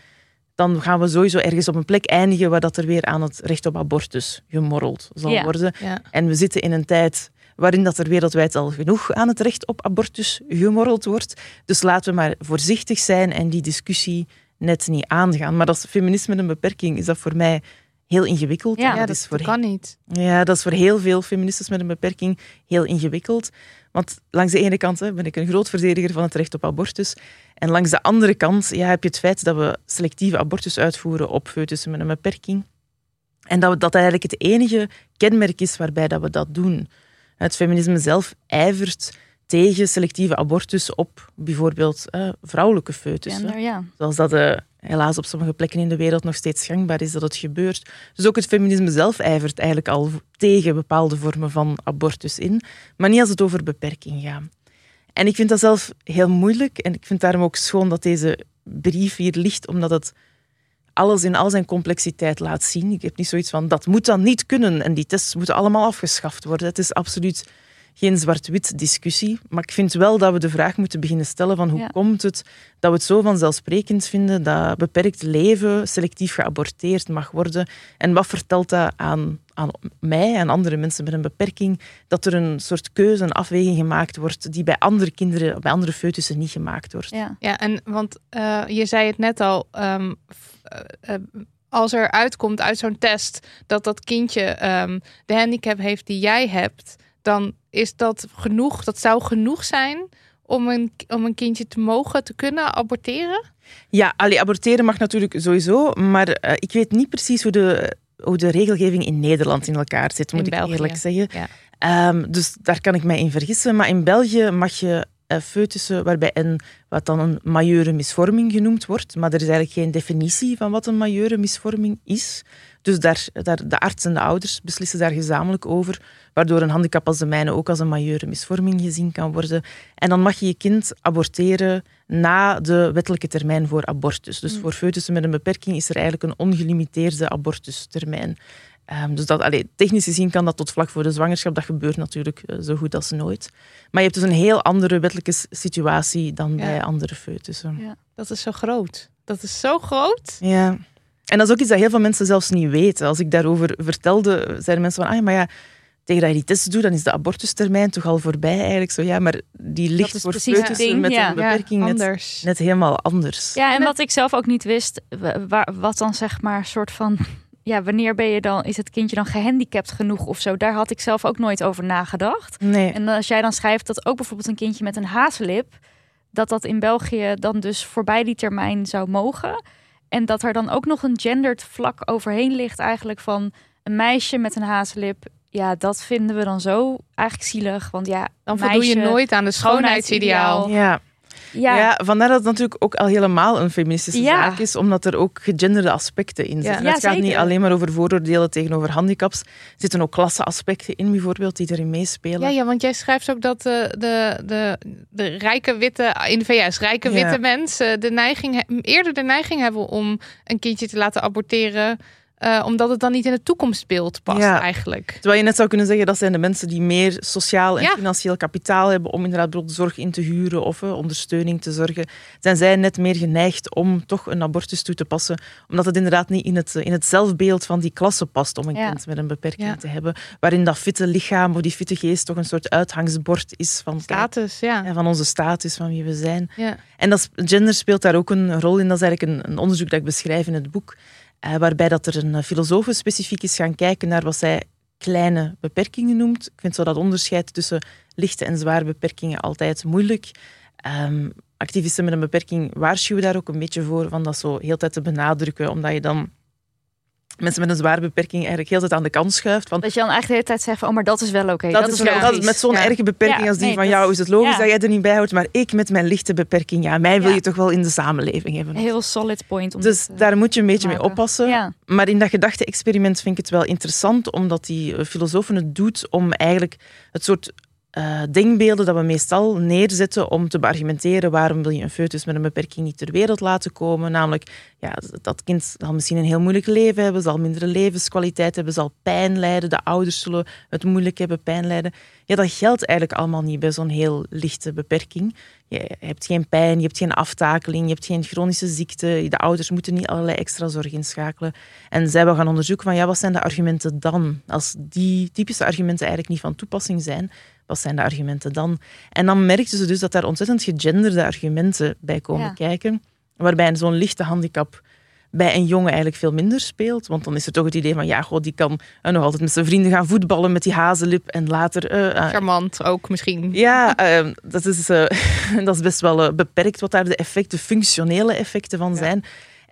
dan gaan we sowieso ergens op een plek eindigen waar dat er weer aan het recht op abortus gemorreld zal Ja. worden. Ja. En we zitten in een tijd waarin dat er wereldwijd al genoeg aan het recht op abortus gemorreld wordt. Dus laten we maar voorzichtig zijn en die discussie net niet aangaan. Maar als feminist met een beperking is dat voor mij heel ingewikkeld. Ja, En dat, dat, is voor, kan niet. ja, dat is voor heel veel feministes met een beperking heel ingewikkeld. Want langs de ene kant hè, ben ik een groot verdediger van het recht op abortus. En langs de andere kant ja, heb je het feit dat we selectieve abortus uitvoeren op foetussen met een beperking. En dat, we, dat eigenlijk het enige kenmerk is waarbij dat we dat doen. Het feminisme zelf ijvert tegen selectieve abortus op bijvoorbeeld eh, vrouwelijke foetussen. Gender, ja. Zoals dat eh, helaas op sommige plekken in de wereld nog steeds gangbaar is dat het gebeurt. Dus ook het feminisme zelf ijvert eigenlijk al tegen bepaalde vormen van abortus in, maar niet als het over beperking gaat. En ik vind dat zelf heel moeilijk en ik vind daarom ook schoon dat deze brief hier ligt, omdat het alles in al zijn complexiteit laat zien. Ik heb niet zoiets van, dat moet dan niet kunnen en die tests moeten allemaal afgeschaft worden. Het is absoluut geen zwart-wit discussie, maar ik vind wel dat we de vraag moeten beginnen stellen van hoe Ja. komt het dat we het zo vanzelfsprekend vinden dat beperkt leven selectief geaborteerd mag worden. En wat vertelt dat aan, aan mij en andere mensen met een beperking, dat er een soort keuze, een afweging gemaakt wordt die bij andere kinderen, bij andere foetussen niet gemaakt wordt. ja. Ja, en want eh, je zei het net al, ehm, eh, eh, als er uitkomt uit zo'n test dat dat kindje ehm, de handicap heeft die jij hebt, dan is dat genoeg, dat zou genoeg zijn om een, om een kindje te mogen, te kunnen aborteren? Ja, allee, aborteren mag natuurlijk sowieso, maar eh, ik weet niet precies hoe de, hoe de regelgeving in Nederland in elkaar zit, moet In ik België, eerlijk zeggen. ja. Ehm, dus daar kan ik mij in vergissen. Maar in België mag je foetussen waarbij een, wat dan een majeure misvorming genoemd wordt, maar er is eigenlijk geen definitie van wat een majeure misvorming is. Dus daar, daar, de arts en de ouders beslissen daar gezamenlijk over, waardoor een handicap als de mijne ook als een majeure misvorming gezien kan worden. En dan mag je je kind aborteren na de wettelijke termijn voor abortus. Dus voor foetussen met een beperking is er eigenlijk een ongelimiteerde abortustermijn. Ehm, dus dat, allee, technisch gezien kan dat tot vlak voor de zwangerschap. Dat gebeurt natuurlijk eh, zo goed als nooit. Maar je hebt dus een heel andere wettelijke situatie dan Ja. bij andere foetussen. Dat is zo groot. Dat is zo groot. Ja. En dat is ook iets dat heel veel mensen zelfs niet weten. Als ik daarover vertelde, zeiden mensen van, ah, maar ja, tegen dat je die test doet, dan is de abortustermijn toch al voorbij eigenlijk. Zo, ja, maar die ligt voor foetussen met ja. een beperking ja, net, anders. net helemaal anders. Ja, en En wat ik zelf ook niet wist, waar, wat dan zeg maar soort van, ja, wanneer ben je dan, is het kindje dan gehandicapt genoeg of zo? Daar had ik zelf ook nooit over nagedacht. Nee. En als jij dan schrijft dat ook bijvoorbeeld een kindje met een haaslip, dat dat in België dan dus voorbij die termijn zou mogen. En dat er dan ook nog een gendered vlak overheen ligt eigenlijk van een meisje met een haaslip. Ja, dat vinden we dan zo eigenlijk zielig. Want ja, Dan voldoe je nooit aan de schoonheidsideaal. schoonheidsideaal. Ja. Ja, Ja, vandaar dat het natuurlijk ook al helemaal een feministische Ja. zaak is, omdat er ook gegenderde aspecten in zitten. Ja. het Ja, gaat niet alleen maar over vooroordelen tegenover handicaps. Er zitten ook klasseaspecten in, bijvoorbeeld, die erin meespelen. Ja, ja, want jij schrijft ook dat de, de, de, de rijke witte, in de VS, rijke witte mensen de neiging, eerder de neiging hebben om een kindje te laten aborteren, eh, omdat het dan niet in het toekomstbeeld past Ja. eigenlijk. Terwijl je net zou kunnen zeggen, dat zijn de mensen die meer sociaal en Ja. financieel kapitaal hebben om inderdaad bijvoorbeeld zorg in te huren of eh, ondersteuning te zorgen. Zijn zij net meer geneigd om toch een abortus toe te passen, omdat het inderdaad niet in het, eh, in het zelfbeeld van die klasse past om een Ja. kind met een beperking te hebben, waarin dat fitte lichaam of die fitte geest toch een soort uithangsbord is van, Status, ja, van onze status, van wie we zijn. ja. En dat, gender speelt daar ook een rol in. Dat is eigenlijk een, een onderzoek dat ik beschrijf in het boek, waarbij dat er een filosoof specifiek is gaan kijken naar wat zij kleine beperkingen noemt. Ik vind zo dat onderscheid tussen lichte en zware beperkingen altijd moeilijk. Ehm, activisten met een beperking waarschuwen daar ook een beetje voor, van dat zo heel tijd te benadrukken, omdat je dan mensen met een zware beperking eigenlijk heel tijd aan de kant schuift. Van, dat je dan eigenlijk de hele tijd zegt van, oh, maar dat is wel oké. dat, is, wel- dat is met zo'n Ja. erge beperking Ja, als die nee, van jou is het logisch ja. dat jij er niet bij houdt, maar ik met mijn lichte beperking, ja, mij wil je toch wel in de samenleving hebben. Heel solid point. Om Dus eh, daar moet je een beetje mee oppassen. Maar in dat gedachte-experiment vind ik het wel interessant, omdat die eh, filosofen het doet om eigenlijk het soort eh, denkbeelden dat we meestal neerzetten om te beargumenteren waarom wil je een foetus met een beperking niet ter wereld laten komen. Namelijk, ja, dat kind zal misschien een heel moeilijk leven hebben, zal mindere levenskwaliteit hebben, zal pijn lijden, de ouders zullen het moeilijk hebben, pijn lijden. Ja, dat geldt eigenlijk allemaal niet bij zo'n heel lichte beperking. Je hebt geen pijn, je hebt geen aftakeling, je hebt geen chronische ziekte. De ouders moeten niet allerlei extra zorg inschakelen. En zij wil gaan onderzoeken van ja, wat zijn de argumenten dan? Als die typische argumenten eigenlijk niet van toepassing zijn, wat zijn de argumenten dan? En dan merkten ze dus dat daar ontzettend gegenderde argumenten bij komen Ja. kijken, waarbij zo'n lichte handicap bij een jongen eigenlijk veel minder speelt. Want dan is er toch het idee van, ja, god, die kan eh, nog altijd met zijn vrienden gaan voetballen met die hazenlip en later... eh, eh, Charmant ook misschien. ja, ehm, dat, is, dat is best wel beperkt wat daar de effecten, functionele effecten van zijn.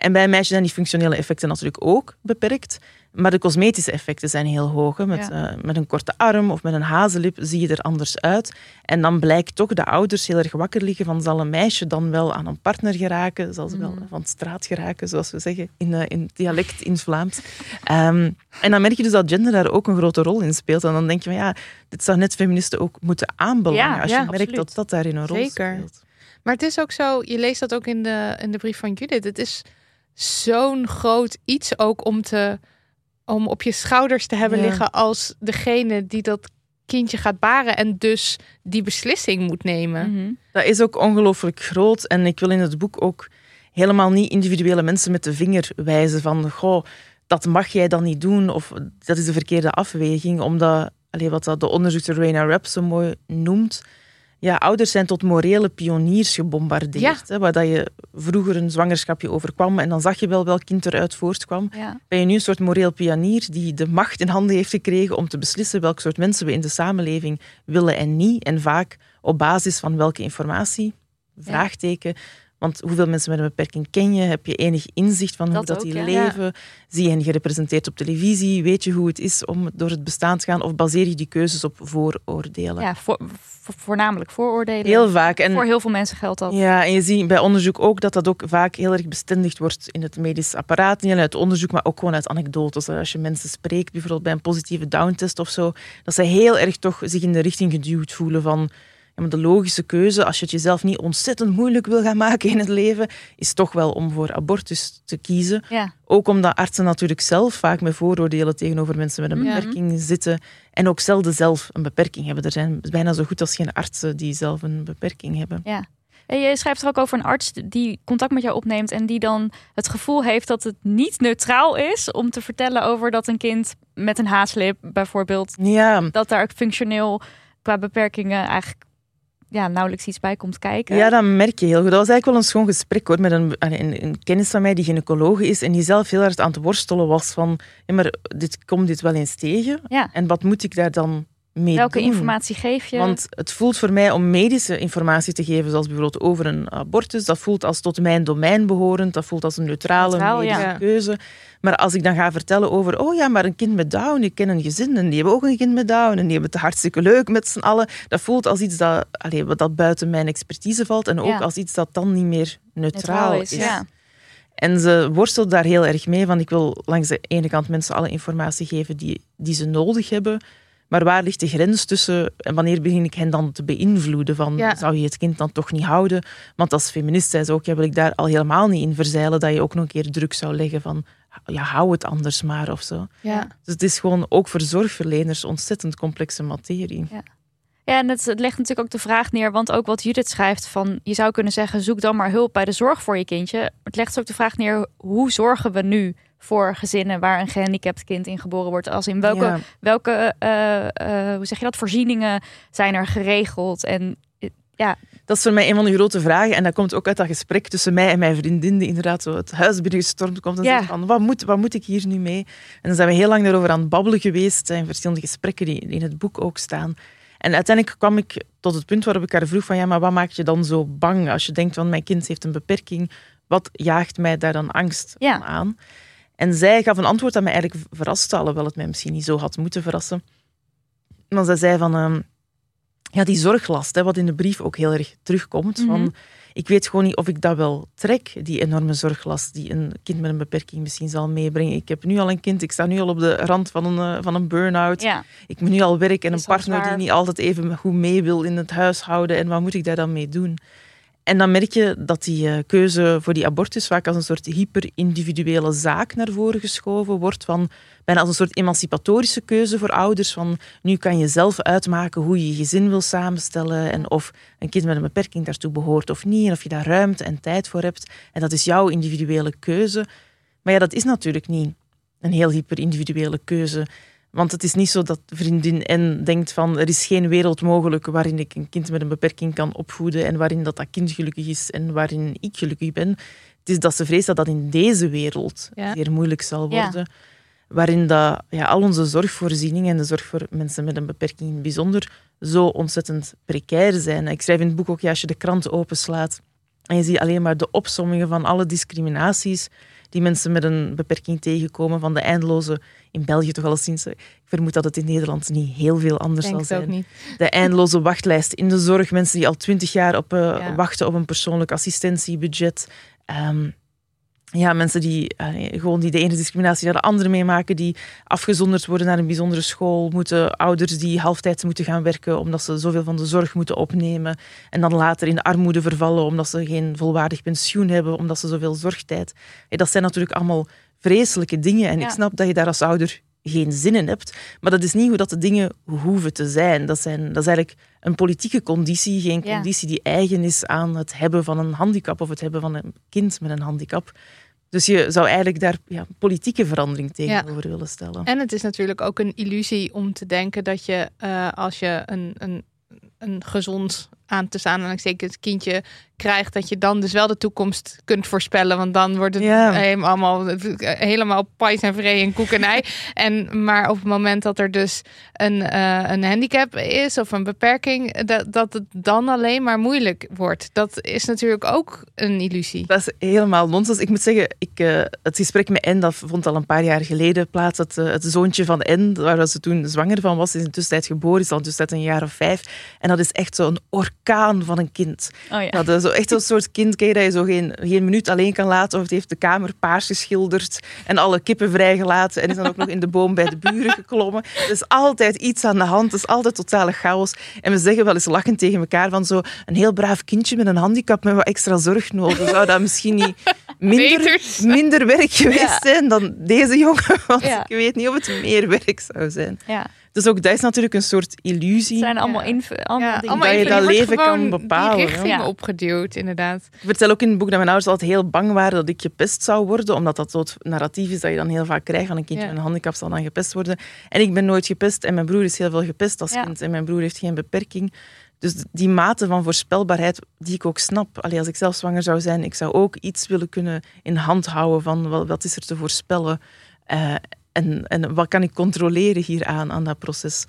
En bij een meisje zijn die functionele effecten natuurlijk ook beperkt. Maar de cosmetische effecten zijn heel hoog. hè. Met, Ja. eh, met een korte arm of met een hazenlip zie je er anders uit. En dan blijkt toch de ouders heel erg wakker liggen van zal een meisje dan wel aan een partner geraken, zal ze wel van de straat geraken, zoals we zeggen in, eh, in het dialect in het Vlaams. Ehm, en dan merk je dus dat gender daar ook een grote rol in speelt. En dan denk je van ja, dit zou net feministen ook moeten aanbelangen. Ja, als je ja, merkt absoluut. dat dat daarin een rol Zeker. speelt. Maar het is ook zo, je leest dat ook in de, in de brief van Judith. Het is zo'n groot iets ook om, te, om op je schouders te hebben Ja. liggen als degene die dat kindje gaat baren en dus die beslissing moet nemen. Mhm. Dat is ook ongelooflijk groot. En ik wil in het boek ook helemaal niet individuele mensen met de vinger wijzen van goh, dat mag jij dan niet doen of dat is de verkeerde afweging. Omdat, allee, wat dat de onderzoekster Raina Rapp zo mooi noemt, ja, ouders zijn tot morele pioniers gebombardeerd. Ja. Hè, waar dat je vroeger een zwangerschapje overkwam en dan zag je wel welk kind eruit voortkwam. Ja. Ben je nu een soort moreel pionier die de macht in handen heeft gekregen om te beslissen welk soort mensen we in de samenleving willen en niet. En vaak op basis van welke informatie? Vraagteken. Want hoeveel mensen met een beperking ken je? Heb je enig inzicht van hoe Dat ook, die ja. leven? Zie je hen gerepresenteerd op televisie? Weet je hoe het is om door het bestaan te gaan? Of baseer je die keuzes op vooroordelen? ja voor, voor- voornamelijk vooroordelen. Heel vaak. En Voor heel veel mensen geldt dat. ja, en je ziet bij onderzoek ook dat dat ook vaak heel erg bestendigd wordt in het medisch apparaat. Niet alleen uit onderzoek, maar ook gewoon uit anekdotes. Als je mensen spreekt, bijvoorbeeld bij een positieve downtest of zo, dat ze heel erg toch zich in de richting geduwd voelen van ja, maar de logische keuze, als je het jezelf niet ontzettend moeilijk wil gaan maken in het leven, is toch wel om voor abortus te kiezen. Ja. Ook omdat artsen natuurlijk zelf vaak met vooroordelen tegenover mensen met een Ja. beperking zitten. En ook zelden zelf een beperking hebben. Er zijn bijna zo goed als geen artsen die zelf een beperking hebben. En je schrijft er ook over een arts die contact met jou opneemt en die dan het gevoel heeft dat het niet neutraal is om te vertellen over dat een kind met een haaslip bijvoorbeeld, Ja, dat daar functioneel qua beperkingen eigenlijk ja, nauwelijks iets bij komt kijken. Ja, dat merk je heel goed. Dat was eigenlijk wel een schoon gesprek hoor, met een, een, een kennis van mij die gynaecoloog is en die zelf heel hard aan het worstelen was van ja, maar dit, komt dit wel eens tegen? Ja. En wat moet ik daar dan mee Welke doen? informatie geef je? Want het voelt voor mij om medische informatie te geven, zoals bijvoorbeeld over een abortus, dat voelt als tot mijn domein behorend, dat voelt als een neutrale Neutraal, medische Ja. keuze. Maar als ik dan ga vertellen over, oh ja, maar een kind met Down, ik ken een gezin en die hebben ook een kind met Down en die hebben het hartstikke leuk met z'n allen, dat voelt als iets dat, allee, dat buiten mijn expertise valt en ook Ja. als iets dat dan niet meer neutraal, neutraal is. is. Ja. En ze worstelt daar heel erg mee. Van ik wil langs de ene kant mensen alle informatie geven die, die ze nodig hebben. Maar waar ligt de grens tussen en wanneer begin ik hen dan te beïnvloeden? Van, Ja. Zou je het kind dan toch niet houden? Want als feminist zei ze ook, ja, wil ik daar al helemaal niet in verzeilen dat je ook nog een keer druk zou leggen van ja, hou het anders maar of zo. Ja. Dus het is gewoon ook voor zorgverleners ontzettend complexe materie. Ja, en het, het legt natuurlijk ook de vraag neer, want ook wat Judith schrijft van je zou kunnen zeggen zoek dan maar hulp bij de zorg voor je kindje. Het legt ook de vraag neer hoe zorgen we nu voor gezinnen waar een gehandicapt kind in geboren wordt? Als in welke, Ja. welke eh, eh, hoe zeg je dat, voorzieningen zijn er geregeld? En eh, ja, Dat is voor mij een van de grote vragen. En dat komt ook uit dat gesprek tussen mij en mijn vriendin, die inderdaad zo het huis binnengestormd komt en Ja. zegt van, wat moet, wat moet ik hier nu mee? En dan zijn we heel lang daarover aan het babbelen geweest, in verschillende gesprekken die in het boek ook staan. En uiteindelijk kwam ik tot het punt waarop ik haar vroeg van, ja, maar wat maakt je dan zo bang als je denkt van, mijn kind heeft een beperking, wat jaagt mij daar dan angst Ja. aan? En zij gaf een antwoord dat mij eigenlijk verraste, alhoewel het mij misschien niet zo had moeten verrassen. Maar zij zei van, ehm, ja, die zorglast, hè, wat in de brief ook heel erg terugkomt. Mhm. van, ik weet gewoon niet of ik dat wel trek, die enorme zorglast die een kind met een beperking misschien zal meebrengen. Ik heb nu al een kind, ik sta nu al op de rand van een, eh, van een burn-out. ja. Ik moet nu al werken en een partner die niet altijd even goed mee wil in het huishouden. En wat moet ik daar dan mee doen? En dan merk je dat die eh, keuze voor die abortus vaak als een soort hyper-individuele zaak naar voren geschoven wordt. Van, bijna als een soort emancipatorische keuze voor ouders. Van, nu kan je zelf uitmaken hoe je je gezin wil samenstellen. En of een kind met een beperking daartoe behoort of niet. En of je daar ruimte en tijd voor hebt. En dat is jouw individuele keuze. Maar ja, dat is natuurlijk niet een heel hyper-individuele keuze. Want het is niet zo dat vriendin N denkt van er is geen wereld mogelijk waarin ik een kind met een beperking kan opvoeden en waarin dat, dat kind gelukkig is en waarin ik gelukkig ben. Het is dat ze vreest dat dat in deze wereld Ja. zeer moeilijk zal Ja. worden. Waarin dat, ja, al onze zorgvoorzieningen en de zorg voor mensen met een beperking in het bijzonder zo ontzettend precair zijn. Ik schrijf in het boek ook, ja, als je de krant openslaat en je ziet alleen maar de opsommingen van alle discriminaties die mensen met een beperking tegenkomen, van de eindeloze, in België toch alleszins, ik vermoed dat het in Nederland niet heel veel anders denk zal het ook zijn. niet. De eindeloze wachtlijst in de zorg, mensen die al twintig jaar op, eh, Ja. wachten op een persoonlijk assistentiebudget. Ehm, ja, mensen die gewoon die de ene discriminatie naar de andere meemaken, die afgezonderd worden naar een bijzondere school, moeten ouders die halftijds moeten gaan werken omdat ze zoveel van de zorg moeten opnemen en dan later in armoede vervallen omdat ze geen volwaardig pensioen hebben, omdat ze zoveel zorgtijd. Dat zijn natuurlijk allemaal vreselijke dingen en Ja. ik snap dat je daar als ouder geen zin in hebt, maar dat is niet hoe dat de dingen hoeven te zijn. Dat, zijn, dat is eigenlijk een politieke conditie, geen Ja. conditie die eigen is aan het hebben van een handicap of het hebben van een kind met een handicap. Dus je zou eigenlijk daar ja, politieke verandering tegenover willen stellen. En het is natuurlijk ook een illusie om te denken dat je eh, als je een, een, een gezond aan te staan en zeker het kindje krijgt, dat je dan dus wel de toekomst kunt voorspellen. Want dan wordt het Ja. helemaal, allemaal, helemaal pais en vree en koek en ei. en, maar op het moment dat er dus een, eh, een handicap is of een beperking, dat, dat het dan alleen maar moeilijk wordt. Dat is natuurlijk ook een illusie. Dat is helemaal nonsens. Ik moet zeggen, ik, eh, het gesprek met N dat vond al een paar jaar geleden plaats. Het, eh, het zoontje van N, waar ze toen zwanger van was, is in tussentijd geboren, is al tussentijd een jaar of vijf. En dat is echt zo'n orkaan van een kind. Oh ja. Dat is zo echt zo'n soort kind dat je zo geen, geen minuut alleen kan laten. Of het heeft de kamer paars geschilderd en alle kippen vrijgelaten. En is dan ook nog in de boom bij de buren geklommen. Er is altijd iets aan de hand. Het is altijd totale chaos. En we zeggen wel eens lachend tegen elkaar van zo een heel braaf kindje met een handicap met wat extra zorg nodig. Zou dat misschien niet minder, Beters. minder werk geweest Ja. zijn dan deze jongen? Want Ja. ik weet niet of het meer werk zou zijn. ja. Dus ook dat is natuurlijk een soort illusie. Het zijn allemaal, Ja. inv- allemaal Ja, allemaal dat je dat leven kan bepalen, Die richting ja. opgeduwd, inderdaad. Ik vertel ook in het boek dat mijn ouders altijd heel bang waren dat ik gepest zou worden, omdat dat het narratief is dat je dan heel vaak krijgt van een kindje Ja. met een handicap zal dan gepest worden. En ik ben nooit gepest en mijn broer is heel veel gepest als Ja. kind en mijn broer heeft geen beperking. Dus die mate van voorspelbaarheid die ik ook snap. Allee, als ik zelf zwanger zou zijn, ik zou ook iets willen kunnen in hand houden van wat, wat is er te voorspellen eh, en, en wat kan ik controleren hieraan aan dat proces.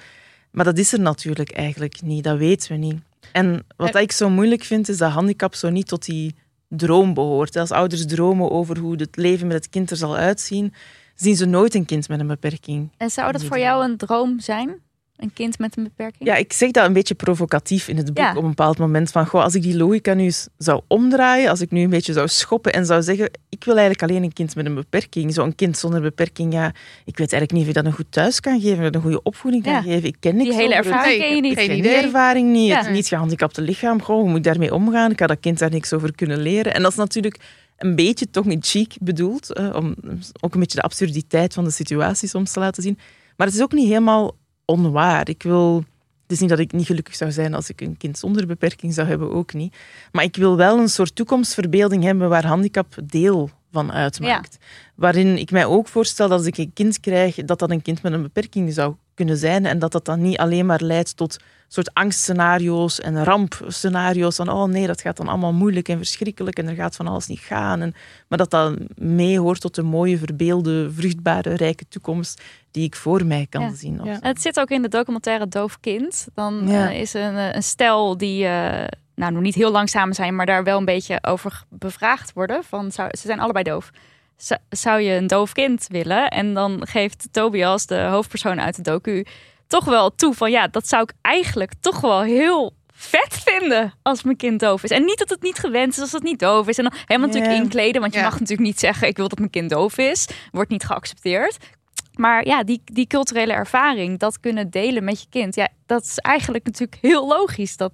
Maar dat is er natuurlijk eigenlijk niet, dat weten we niet. En wat ik zo moeilijk vind, is dat handicap zo niet tot die droom behoort. Als ouders dromen over hoe het leven met het kind er zal uitzien, zien ze nooit een kind met een beperking. En zou dat voor jou een droom zijn? Een kind met een beperking? Ja, ik zeg dat een beetje provocatief in het boek Ja. op een bepaald moment. Van, goh, als ik die logica nu eens zou omdraaien, als ik nu een beetje zou schoppen en zou zeggen, ik wil eigenlijk alleen een kind met een beperking. Zo'n kind zonder beperking, ja, ik weet eigenlijk niet of je dat een goed thuis kan geven, of een goede opvoeding kan Ja. geven. Ik ken niks Die hele ervaring Nee, ken je niet. Ik geen ken idee. die ervaring niet, Ja. het niet gehandicapte lichaam. Goh, hoe moet ik daarmee omgaan? Ik had dat kind daar niks over kunnen leren. En dat is natuurlijk een beetje toch niet chic bedoeld, eh, om ook een beetje de absurditeit van de situatie soms te laten zien. Maar het is ook niet helemaal onwaar. Ik wil... Het is niet dat ik niet gelukkig zou zijn als ik een kind zonder beperking zou hebben, ook niet. Maar ik wil wel een soort toekomstverbeelding hebben waar handicap deel van uitmaakt. Waarin ik mij ook voorstel dat als ik een kind krijg, dat dat een kind met een beperking zou kunnen zijn. En dat dat dan niet alleen maar leidt tot soort angstscenario's en rampscenario's. Van oh nee, dat gaat dan allemaal moeilijk en verschrikkelijk en er gaat van alles niet gaan. En, maar dat dat meehoort tot een mooie, verbeelde, vruchtbare, rijke toekomst die ik voor mij kan Ja. zien. Ja. Het zit ook in de documentaire Doof Kind. Dan Ja. eh, is een, een stel die eh, nou, nog niet heel lang samen zijn, maar daar wel een beetje over bevraagd worden. Van, zou, ze zijn allebei doof. Zou- Zou je een doof kind willen? En dan geeft Tobias, de hoofdpersoon uit de docu, toch wel toe van ja, dat zou ik eigenlijk toch wel heel vet vinden als mijn kind doof is. En niet dat het niet gewend is als het niet doof is. En dan helemaal natuurlijk inkleden, want je mag natuurlijk niet zeggen ik wil dat mijn kind doof is. Wordt niet geaccepteerd. Maar ja, die, die culturele ervaring, dat kunnen delen met je kind. Ja, dat is eigenlijk natuurlijk heel logisch. Dat,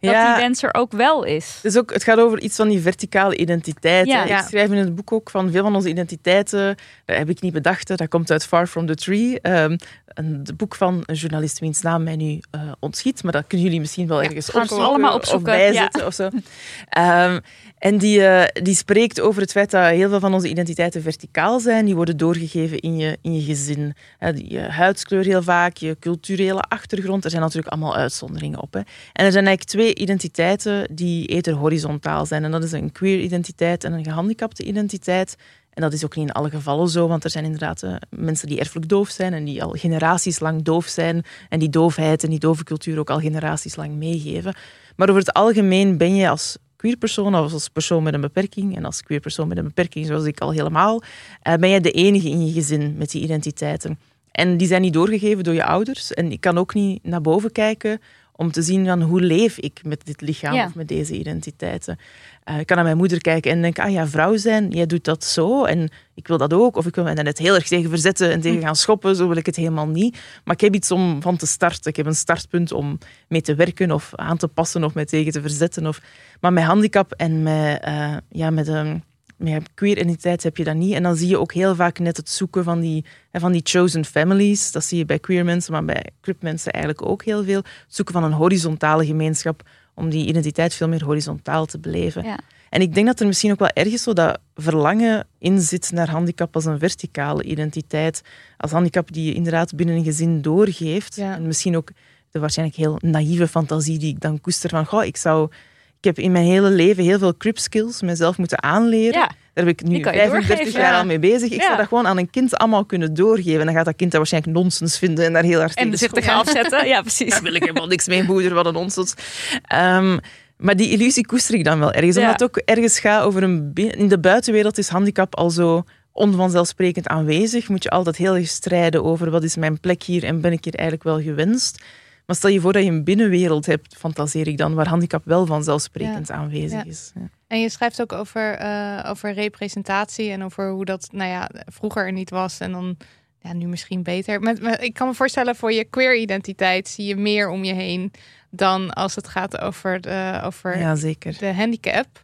dat die wens er ook wel is. Dus ook, het gaat over iets van die verticale identiteit. Ja. Ja. Ik schrijf in het boek ook van veel van onze identiteiten, dat heb ik niet bedacht, dat komt uit Far From The Tree. Ehm, het boek van een journalist wiens naam mij nu eh, ontschiet, maar dat kunnen jullie misschien wel ergens we opzoeken allemaal of opzoeken, bijzetten of zo. Ehm, en die, eh, die spreekt over het feit dat heel veel van onze identiteiten verticaal zijn. Die worden doorgegeven in je, in je gezin. Je huidskleur heel vaak, je culturele achtergrond. Er zijn natuurlijk allemaal uitzonderingen op. Hè. En er zijn eigenlijk twee identiteiten die eerder horizontaal zijn. En dat is een queer identiteit en een gehandicapte identiteit. En dat is ook niet in alle gevallen zo, want er zijn inderdaad eh, mensen die erfelijk doof zijn en die al generaties lang doof zijn en die doofheid en die dove cultuur ook al generaties lang meegeven. Maar over het algemeen ben je als queer persoon of als persoon met een beperking, en als queer persoon met een beperking zoals ik al helemaal, eh, ben je de enige in je gezin met die identiteiten. En die zijn niet doorgegeven door je ouders. En ik kan ook niet naar boven kijken om te zien van hoe leef ik met dit lichaam Ja. of met deze identiteiten. Eh, ik kan naar mijn moeder kijken en denken, ah ja, vrouw zijn, jij doet dat zo en ik wil dat ook. Of ik wil me daar net heel erg tegen verzetten en tegen gaan schoppen, zo wil ik het helemaal niet. Maar ik heb iets om van te starten. Ik heb een startpunt om mee te werken of aan te passen of mij tegen te verzetten. Of... Maar met handicap en met, eh, ja, met een met queer identiteit heb je dat niet. En dan zie je ook heel vaak net het zoeken van die, van die chosen families. Dat zie je bij queer mensen, maar bij crip mensen eigenlijk ook heel veel. Het zoeken van een horizontale gemeenschap om die identiteit veel meer horizontaal te beleven. Ja. En ik denk dat er misschien ook wel ergens zo dat verlangen in zit naar handicap als een verticale identiteit. Als handicap die je inderdaad binnen een gezin doorgeeft. Ja. En misschien ook de waarschijnlijk heel naïeve fantasie die ik dan koester van, goh, ik zou... Ik heb in mijn hele leven heel veel crip skills mezelf moeten aanleren. Ja. Daar heb ik nu Die kan je 35 doorgeven, jaar ja. al mee bezig. Ik Ja. zou dat gewoon aan een kind allemaal kunnen doorgeven. En dan gaat dat kind dat waarschijnlijk nonsens vinden en daar heel hard En tegen zich te gaan afzetten. Ja, precies. daar wil ik helemaal niks mee, moeder, wat een nonsens. Ehm, maar die illusie koester ik dan wel ergens. Omdat het ook ergens gaat over een... In de buitenwereld is handicap al zo onvanzelfsprekend aanwezig. Moet je altijd heel erg strijden over wat is mijn plek hier en ben ik hier eigenlijk wel gewenst. Maar stel je voor dat je een binnenwereld hebt, fantaseer ik dan, waar handicap wel vanzelfsprekend aanwezig is. Ja. En je schrijft ook over, eh, over representatie en over hoe dat nou ja, vroeger er niet was en dan ja, nu misschien beter. Ik kan me voorstellen voor je queer identiteit zie je meer om je heen dan als het gaat over de, over ja, zeker. de handicap.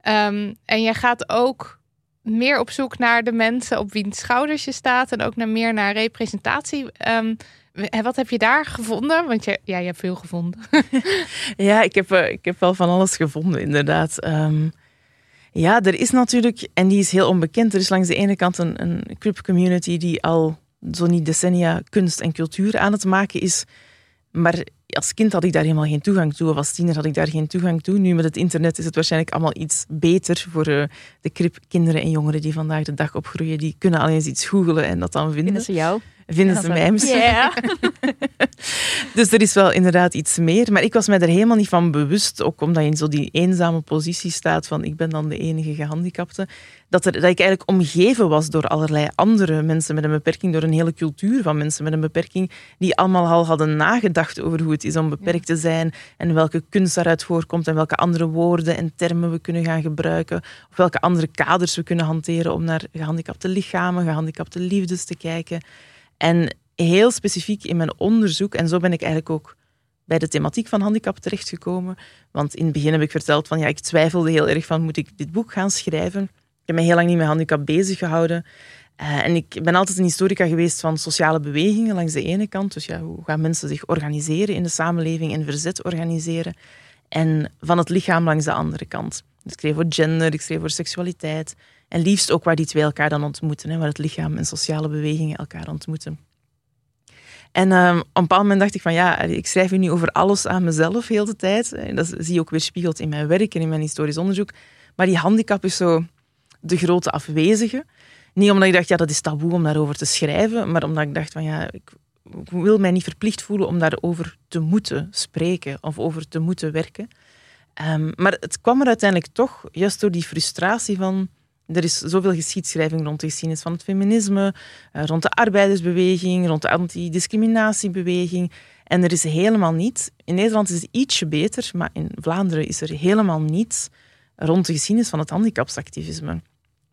Ehm, en jij gaat ook meer op zoek naar de mensen op wiens schouders je staat en ook naar meer naar representatie. Ehm, en wat heb je daar gevonden? Want je, ja, je hebt veel gevonden. Ja, ik heb, eh, ik heb wel van alles gevonden, inderdaad. Ehm, ja, er is natuurlijk, en die is heel onbekend, er is langs de ene kant een, een crip community die al zo niet decennia kunst en cultuur aan het maken is. Maar als kind had ik daar helemaal geen toegang toe, of als tiener had ik daar geen toegang toe. Nu met het internet is het waarschijnlijk allemaal iets beter voor eh, de crip kinderen en jongeren die vandaag de dag opgroeien. Die kunnen alleen eens iets googelen en dat dan vinden. Vinden ze jou? Vinden En ze mij misschien? Ja. Dus er is wel inderdaad iets meer. Maar ik was mij er helemaal niet van bewust, ook omdat je in zo die eenzame positie staat van ik ben dan de enige gehandicapte, dat, er, dat ik eigenlijk omgeven was door allerlei andere mensen met een beperking, door een hele cultuur van mensen met een beperking, die allemaal al hadden nagedacht over hoe het is om beperkt te zijn en welke kunst daaruit voorkomt en welke andere woorden en termen we kunnen gaan gebruiken, of welke andere kaders we kunnen hanteren om naar gehandicapte lichamen, gehandicapte liefdes te kijken. En heel specifiek in mijn onderzoek, en zo ben ik eigenlijk ook bij de thematiek van handicap terechtgekomen. Want in het begin heb ik verteld van ja, ik twijfelde heel erg van moet ik dit boek gaan schrijven. Ik heb me heel lang niet met handicap bezig gehouden. Eh, en ik ben altijd een historica geweest van sociale bewegingen langs de ene kant. Dus ja, hoe gaan mensen zich organiseren in de samenleving en verzet organiseren. En van het lichaam langs de andere kant. Ik schreef voor gender, ik schreef voor seksualiteit. En liefst ook waar die twee elkaar dan ontmoeten. Hè, waar het lichaam en sociale bewegingen elkaar ontmoeten. En ehm, op een bepaald moment dacht ik van ja, ik schrijf nu over alles aan mezelf heel de tijd. En dat zie je ook weer spiegeld in mijn werk en in mijn historisch onderzoek. Maar die handicap is zo de grote afwezige. Niet omdat ik dacht, ja, dat is taboe om daarover te schrijven, maar omdat ik dacht van ja, ik ik wil mij niet verplicht voelen om daarover te moeten spreken of over te moeten werken. Ehm, maar het kwam er uiteindelijk toch, juist door die frustratie van er is zoveel geschiedschrijving rond de geschiedenis van het feminisme, eh, rond de arbeidersbeweging, rond de antidiscriminatiebeweging. En er is helemaal niet, in Nederland is het ietsje beter, maar in Vlaanderen is er helemaal niets rond de geschiedenis van het handicapsactivisme.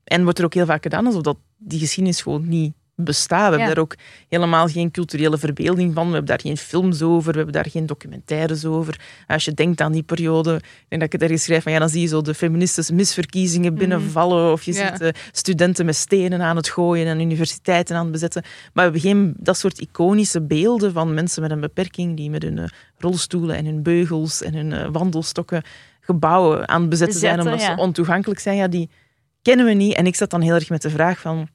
En wordt er ook heel vaak gedaan alsof dat die geschiedenis gewoon niet bestaat. We Ja. hebben daar ook helemaal geen culturele verbeelding van. We hebben daar geen films over, we hebben daar geen documentaires over. Als je denkt aan die periode, ik denk dat ik het ergens schrijf, van ja, dan zie je zo de feministische misverkiezingen binnenvallen of je Ja. ziet eh, studenten met stenen aan het gooien en universiteiten aan het bezetten. Maar we hebben geen dat soort iconische beelden van mensen met een beperking die met hun eh, rolstoelen en hun beugels en hun eh, wandelstokken gebouwen aan het bezetten, zijn omdat ja. ze ontoegankelijk zijn. Ja, die kennen we niet. En ik zat dan heel erg met de vraag van,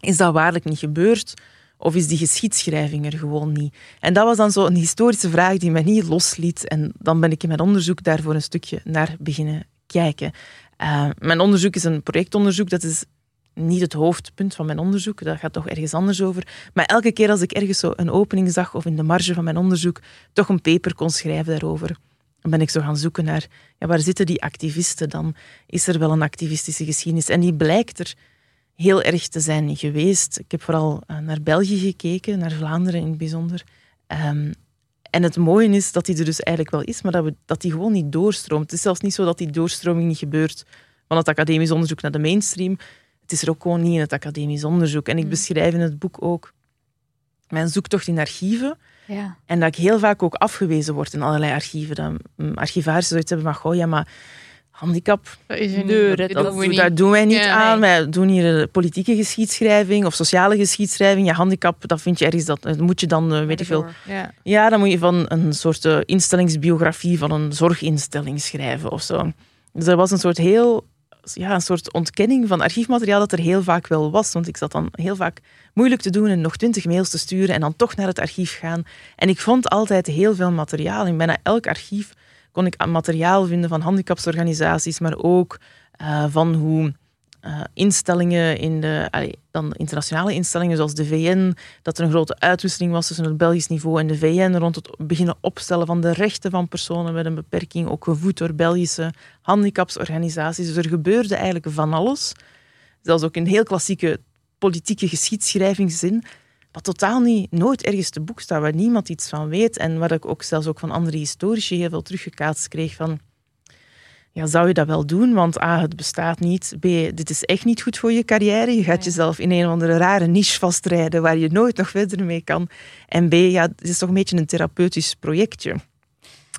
is dat waarlijk niet gebeurd? Of is die geschiedschrijving er gewoon niet? En dat was dan zo een historische vraag die mij niet losliet. En dan ben ik in mijn onderzoek daarvoor een stukje naar beginnen kijken. Eh, mijn onderzoek is een projectonderzoek. Dat is niet het hoofdpunt van mijn onderzoek. Dat gaat toch ergens anders over. Maar elke keer als ik ergens zo een opening zag of in de marge van mijn onderzoek toch een paper kon schrijven daarover, dan ben ik zo gaan zoeken naar ja, waar zitten die activisten dan? Is er wel een activistische geschiedenis? En die blijkt er heel erg te zijn geweest. Ik heb vooral eh, naar België gekeken, naar Vlaanderen in het bijzonder. Ehm, en het mooie is dat die er dus eigenlijk wel is, maar dat, we, dat die gewoon niet doorstroomt. Het is zelfs niet zo dat die doorstroming niet gebeurt van het academisch onderzoek naar de mainstream. Het is er ook gewoon niet in het academisch onderzoek. En ik beschrijf in het boek ook mijn zoektocht in archieven. Ja. En dat ik heel vaak ook afgewezen word in allerlei archieven. Dat mm, archivarissen zoiets hebben van, goh, ja, maar handicap. Nee, dat, doen dat, daar doen wij niet Ja, aan. Wij doen hier politieke geschiedschrijving of sociale geschiedschrijving. Ja, handicap, dat vind je ergens, dat, dat moet je dan, eh, weet ik veel... Ja. Ja, dan moet je van een soort eh, instellingsbiografie van een zorginstelling schrijven of zo. Dus er was een soort heel... Ja, een soort ontkenning van archiefmateriaal dat er heel vaak wel was. Want ik zat dan heel vaak moeilijk te doen en nog twintig mails te sturen en dan toch naar het archief gaan. En ik vond altijd heel veel materiaal. In bijna elk archief kon ik materiaal vinden van handicapsorganisaties, maar ook eh, van hoe eh, instellingen in de, dan internationale instellingen zoals de VN, dat er een grote uitwisseling was tussen het Belgisch niveau en de VN rond het beginnen opstellen van de rechten van personen met een beperking, ook gevoed door Belgische handicapsorganisaties. Dus er gebeurde eigenlijk van alles. Zelfs ook in heel klassieke politieke geschiedschrijvingszin, wat totaal niet, nooit ergens te boek staat, waar niemand iets van weet en waar ik ook zelfs ook van andere historici heel veel teruggekaatst kreeg van ja, zou je dat wel doen? Want A, het bestaat niet. B, dit is echt niet goed voor je carrière. Je gaat jezelf in een of andere rare niche vastrijden waar je nooit nog verder mee kan. En B, ja, het is toch een beetje een therapeutisch projectje.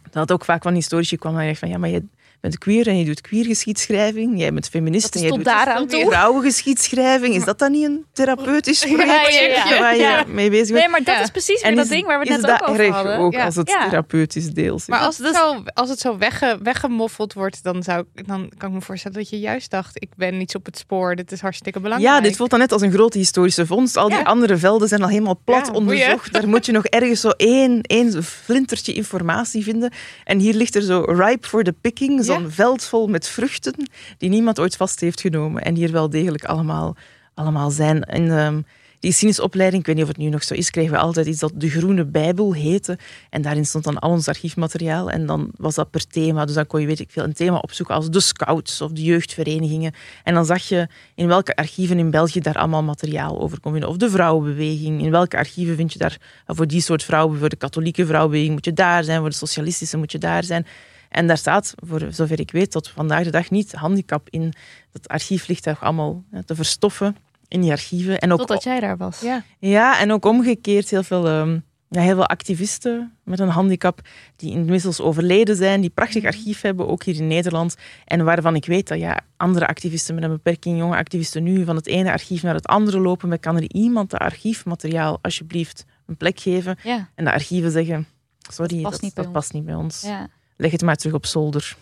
Dat ook vaak van historici kwam en van ja, maar je bent queer en je doet queergeschiedschrijving. Jij bent feminist en jij tot doet daaraan toe. vrouwengeschiedschrijving. Is dat dan niet een therapeutisch project ja, ja. waar je Ja. mee bezig bent? Nee, maar dat Ja. is precies weer dat is- ding waar we het net ook dat over erg hadden. ook Ja. als het Ja. therapeutisch deel zit? Maar als het, Dus- zo, als het zo wegge, weggemoffeld wordt, dan, zou, ik- dan kan ik me voorstellen dat je juist dacht: ik ben niets op het spoor, dit is hartstikke belangrijk. Ja, dit voelt dan net als een grote historische vondst. Al die Ja. andere velden zijn al helemaal plat Ja, onderzocht. Daar moet je nog ergens zo één, één flintertje informatie vinden. En hier ligt er zo ripe for the picking, zo'n Ja. veld vol met vruchten die niemand ooit vast heeft genomen. En die er wel degelijk allemaal, allemaal zijn. En ehm, die geschiedenisopleiding, ik weet niet of het nu nog zo is, kregen we altijd iets dat de Groene Bijbel heette. En daarin stond dan al ons archiefmateriaal. En dan was dat per thema. Dus dan kon je, weet ik veel, een thema opzoeken als de scouts of de jeugdverenigingen. En dan zag je in welke archieven in België daar allemaal materiaal over kon vinden. Of de vrouwenbeweging. In welke archieven vind je daar voor die soort vrouwen, voor de katholieke vrouwenbeweging moet je daar zijn, voor de socialistische moet je daar zijn. En daar staat, voor zover ik weet, tot vandaag de dag niet handicap in. Dat archief ligt daar allemaal ja, te verstoffen in die archieven. En ook Totdat jij daar was. Ja. ja, en ook omgekeerd heel veel, ehm, ja, heel veel activisten met een handicap die inmiddels overleden zijn, die prachtig archief hebben, ook hier in Nederland. En waarvan ik weet dat ja, andere activisten met een beperking, jonge activisten nu van het ene archief naar het andere lopen. Maar kan er iemand dat archiefmateriaal alsjeblieft een plek geven? Ja. En de archieven zeggen, sorry, past dat, niet bij dat ons." past niet bij ons. ja. Leg het maar terug op zolder.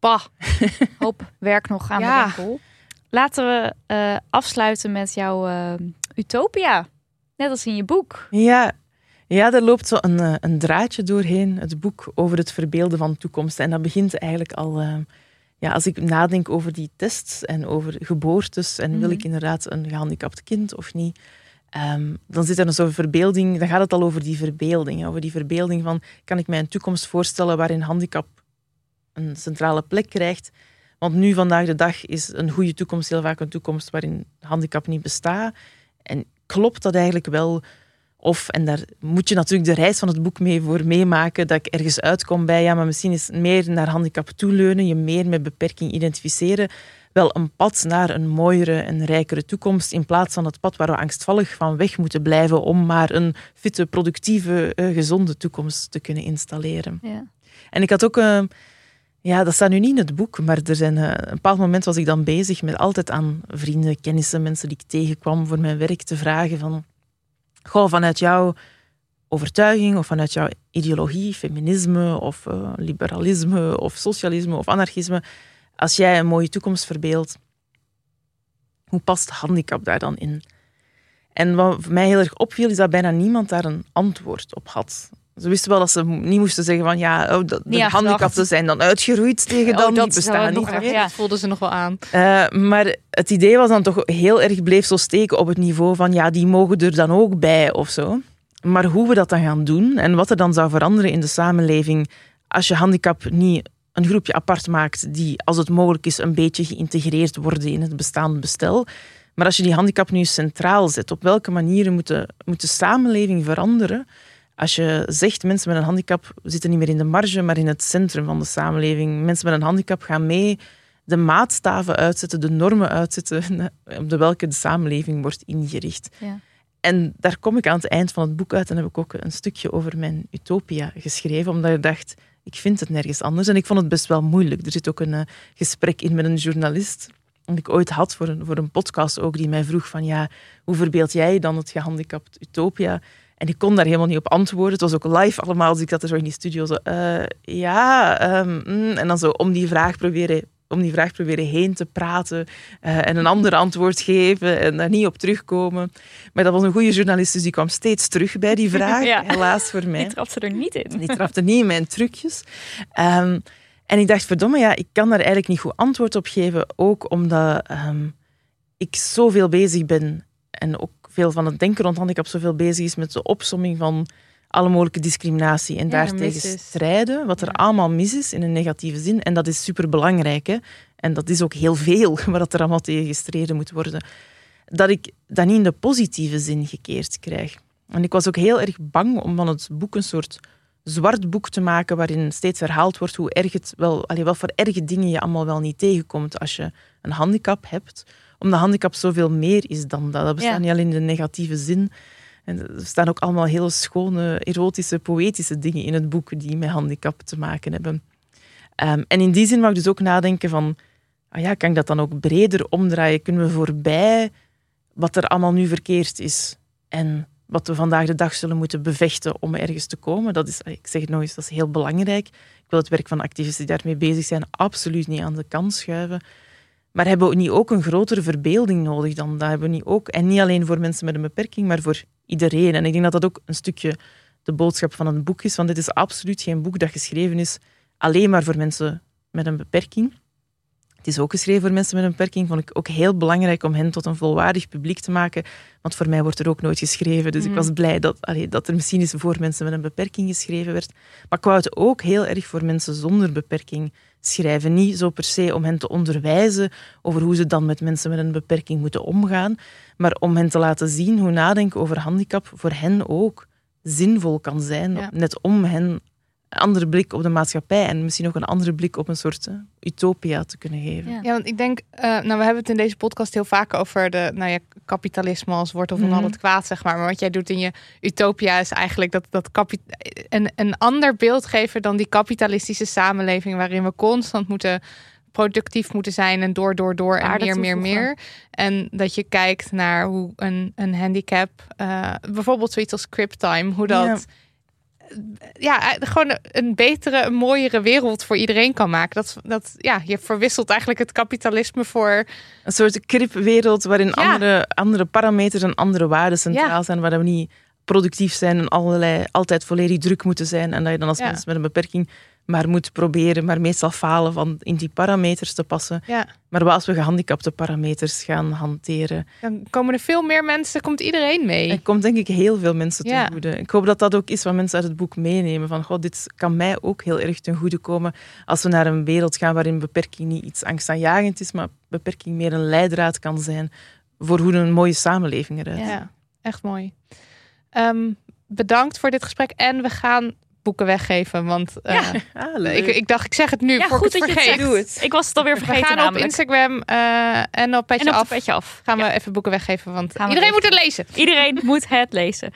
Bah. Hoop werk nog aan Ja. de winkel. Laten we eh, afsluiten met jouw eh, Utopia. Net als in je boek. Ja, ja daar loopt zo een, eh, een draadje doorheen, het boek over het verbeelden van toekomst. En dat begint eigenlijk al, ja, als ik nadenk over die tests en over geboortes en wil Mhm. ik inderdaad een gehandicapt kind of niet, ehm, dan zit er een soort verbeelding, dan gaat het al over die verbeelding. Over die verbeelding van, kan ik mij een toekomst voorstellen waarin handicap een centrale plek krijgt? Want nu, vandaag de dag, is een goede toekomst heel vaak een toekomst waarin handicap niet bestaat. En klopt dat eigenlijk wel Of, en daar moet je natuurlijk de reis van het boek mee voor meemaken, dat ik ergens uitkom bij, ja, maar misschien is meer naar handicap toeleunen, je meer met beperking identificeren, wel een pad naar een mooiere en rijkere toekomst, in plaats van het pad waar we angstvallig van weg moeten blijven om maar een fitte, productieve, uh, gezonde toekomst te kunnen installeren. Ja. En ik had ook... Uh, ja, dat staat nu niet in het boek, maar er zijn, uh, een bepaald moment was ik dan bezig met altijd aan vrienden, kennissen, mensen die ik tegenkwam voor mijn werk te vragen van Goh, vanuit jouw overtuiging of vanuit jouw ideologie, feminisme of uh, liberalisme of socialisme of anarchisme, als jij een mooie toekomst verbeeldt, hoe past handicap daar dan in? En wat mij heel erg opviel, is dat bijna niemand daar een antwoord op had. Ze wisten wel dat ze niet moesten zeggen van ja, oh, de, de handicapten zijn dan uitgeroeid tegen dan, oh, dat die bestaan niet meer. Ja. Dat voelden ze nog wel aan. Uh, maar het idee was dan toch heel erg bleef zo steken op het niveau van ja, die mogen er dan ook bij of zo. Maar hoe we dat dan gaan doen en wat er dan zou veranderen in de samenleving als je handicap niet een groepje apart maakt die, als het mogelijk is, een beetje geïntegreerd worden in het bestaande bestel. Maar als je die handicap nu centraal zet, op welke manieren moet de, moet de samenleving veranderen? Als je zegt mensen met een handicap zitten niet meer in de marge, maar in het centrum van de samenleving. Mensen met een handicap gaan mee de maatstaven uitzetten, de normen uitzetten op de welke de samenleving wordt ingericht. Ja. En daar kom ik aan het eind van het boek uit en heb ik ook een stukje over mijn utopia geschreven, omdat ik dacht, ik vind het nergens anders. En ik vond het best wel moeilijk. Er zit ook een uh, gesprek in met een journalist dat ik ooit had voor een, voor een podcast ook, die mij vroeg van ja, hoe verbeeld jij dan het gehandicapt utopia? En ik kon daar helemaal niet op antwoorden. Het was ook live allemaal, dus ik zat er zo in die studio zo, uh, ja, um, mm, en dan zo om die vraag proberen om die vraag proberen heen te praten uh, en een ander antwoord geven en daar niet op terugkomen. Maar dat was een goede journalist, dus die kwam steeds terug bij die vraag, ja. helaas voor mij. Die trapte er niet in. Die trapte niet in mijn trucjes. Um, en ik dacht, verdomme, ja, ik kan daar eigenlijk niet goed antwoord op geven, ook omdat um, ik zoveel bezig ben en ook veel van het denken rond handicap zoveel bezig is met de opsomming van alle mogelijke discriminatie en ja, daartegen strijden, wat er allemaal mis is in een negatieve zin. En dat is superbelangrijk. Hè? En dat is ook heel veel wat er allemaal tegen gestreden moet worden. Dat ik dat niet in de positieve zin gekeerd krijg. En ik was ook heel erg bang om van het boek een soort zwart boek te maken waarin steeds herhaald wordt hoe erg het wel, allee, wat voor erge dingen je allemaal wel niet tegenkomt als je een handicap hebt omdat handicap zoveel meer is dan dat. Dat bestaat niet alleen in de negatieve zin. En er staan ook allemaal hele schone, erotische, poëtische dingen in het boek die met handicap te maken hebben. Um, en in die zin mag ik dus ook nadenken van, ah ja, kan ik dat dan ook breder omdraaien? Kunnen we voorbij wat er allemaal nu verkeerd is en wat we vandaag de dag zullen moeten bevechten om ergens te komen? Dat is, ik zeg het nog eens, dat is heel belangrijk. Ik wil het werk van activisten die daarmee bezig zijn absoluut niet aan de kant schuiven. Maar hebben we niet ook een grotere verbeelding nodig dan dat? Hebben we niet ook, en niet alleen voor mensen met een beperking, maar voor iedereen. En ik denk dat dat ook een stukje de boodschap van een boek is. Want dit is absoluut geen boek dat geschreven is alleen maar voor mensen met een beperking. Het is ook geschreven voor mensen met een beperking. Vond ik ook heel belangrijk om hen tot een volwaardig publiek te maken. Want voor mij wordt er ook nooit geschreven. Dus ik mm. was blij dat, allee, dat er misschien eens voor mensen met een beperking geschreven werd. Maar ik wou het ook heel erg voor mensen zonder beperking schrijven. Niet zo per se om hen te onderwijzen over hoe ze dan met mensen met een beperking moeten omgaan, maar om hen te laten zien hoe nadenken over handicap voor hen ook zinvol kan zijn. Net om hen andere blik op de maatschappij en misschien ook een andere blik op een soort uh, utopia te kunnen geven. Ja, want ik denk, uh, nou, we hebben het in deze podcast heel vaak over de, nou ja, kapitalisme als wortel van mm al het kwaad, zeg maar. Maar wat jij doet in je utopia is eigenlijk dat, dat een, een ander beeld geven dan die kapitalistische samenleving waarin we constant moeten productief moeten zijn en door, door, door en meer, meer, meer. En dat je kijkt naar hoe een, een handicap, uh, bijvoorbeeld zoiets als Time, hoe dat ja, gewoon een betere, een mooiere wereld voor iedereen kan maken. Dat, dat, ja, je verwisselt eigenlijk het kapitalisme voor... Een soort kripwereld waarin andere, andere parameters en andere waarden centraal zijn, waar we niet productief zijn en allerlei, altijd volledig druk moeten zijn. En dat je dan als mensen met een beperking maar moet proberen, maar meestal falen van in die parameters te passen. Ja. Maar als we gehandicapte parameters gaan hanteren... Dan komen er veel meer mensen, komt iedereen mee. Er komt denk ik heel veel mensen ten goede. Ik hoop dat dat ook is wat mensen uit het boek meenemen. Van, god, dit kan mij ook heel erg ten goede komen als we naar een wereld gaan waarin beperking niet iets angstaanjagend is, maar beperking meer een leidraad kan zijn voor hoe een mooie samenleving eruit Ja, echt mooi. Ehm, bedankt voor dit gesprek. En we gaan boeken weggeven. Want eh, Ah, leuk. ik, ik dacht, ik zeg het nu Ja, voor goed ik dat het je het vergeet. zegt. Doe het. Ik was het alweer We vergeten gaan op. Instagram eh, en op Petje en op Af petje af. gaan Ja. we even boeken weggeven. Want Gaan we iedereen moet het lezen. Iedereen moet het lezen.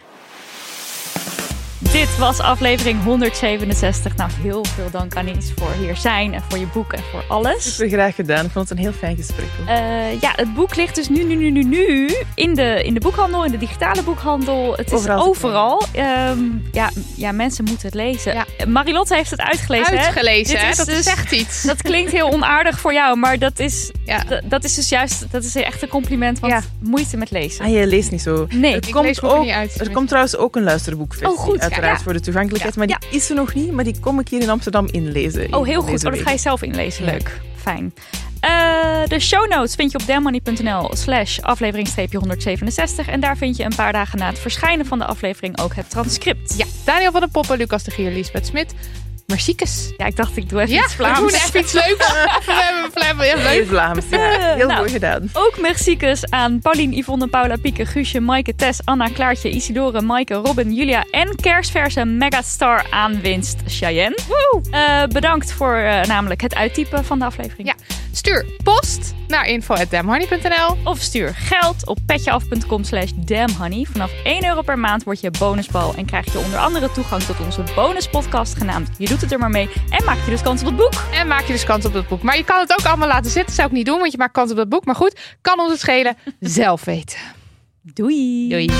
Dit was aflevering 167. Nou, heel veel dank Anies voor hier zijn en voor je boek en voor alles. Super graag gedaan. Ik vond het een heel fijn gesprek. Eh, ja, het boek ligt dus nu, nu, nu, nu, nu in de, in de boekhandel, in de digitale boekhandel. Het is Overal te overal. Ehm, ja, ja, mensen moeten het lezen. Ja. Marilotte heeft het uitgelezen. hè? Uitgelezen, Dit hè? is dat dus- zegt iets. Dat klinkt heel onaardig voor jou, maar dat is, Ja. dat is dus juist dat is echt een compliment. Want Ja. moeite met lezen. Ah, je leest niet zo. Nee. Het Ik komt lees ook, niet uit. er komt trouwens ook een luisterboekversie. Oh, goed. Uiteraard Ja. voor de toegankelijkheid. Ja. Maar die is er nog niet. Maar die kom ik hier in Amsterdam inlezen. Oh, heel goed. Oh, dat ga je zelf inlezen. Ja. Leuk. Fijn. Eh, de show notes vind je op dammoney.nl slash aflevering 167. En daar vind je een paar dagen na het verschijnen van de aflevering ook het transcript. Ja, Daniel van der Poppen, Lucas de Gier, Lisbeth Smit. Merciekes. Ja, ik dacht ik doe even Ja, iets we doen Vlaams. even iets leuks. we hebben Vlaam, ja, Heel leuk. Vlaams. Ja. Heel Nou. mooi gedaan. Ook merciekes aan Paulien, Yvonne, Paula, Pieke, Guusje, Maaike, Tess, Anna, Klaartje, Isidore, Maaike, Robin, Julia en kerstverse megastar aanwinst Cheyenne. Eh, bedankt voor eh, namelijk het uittypen van de aflevering. Ja. Stuur post naar info.damhoney.nl. Of stuur geld op petjeaf.com slash damnhoney. Vanaf 1 euro per maand word je bonusbal en krijg je onder andere toegang tot onze bonuspodcast genaamd Je doet het er maar mee. En maak je dus kans op het boek. En maak je dus kans op dat boek. Maar je kan het ook allemaal laten zitten. zou ik niet doen, want je maakt kans op dat boek. Maar goed, kan ons het schelen. Zelf weten. Doei! Doei.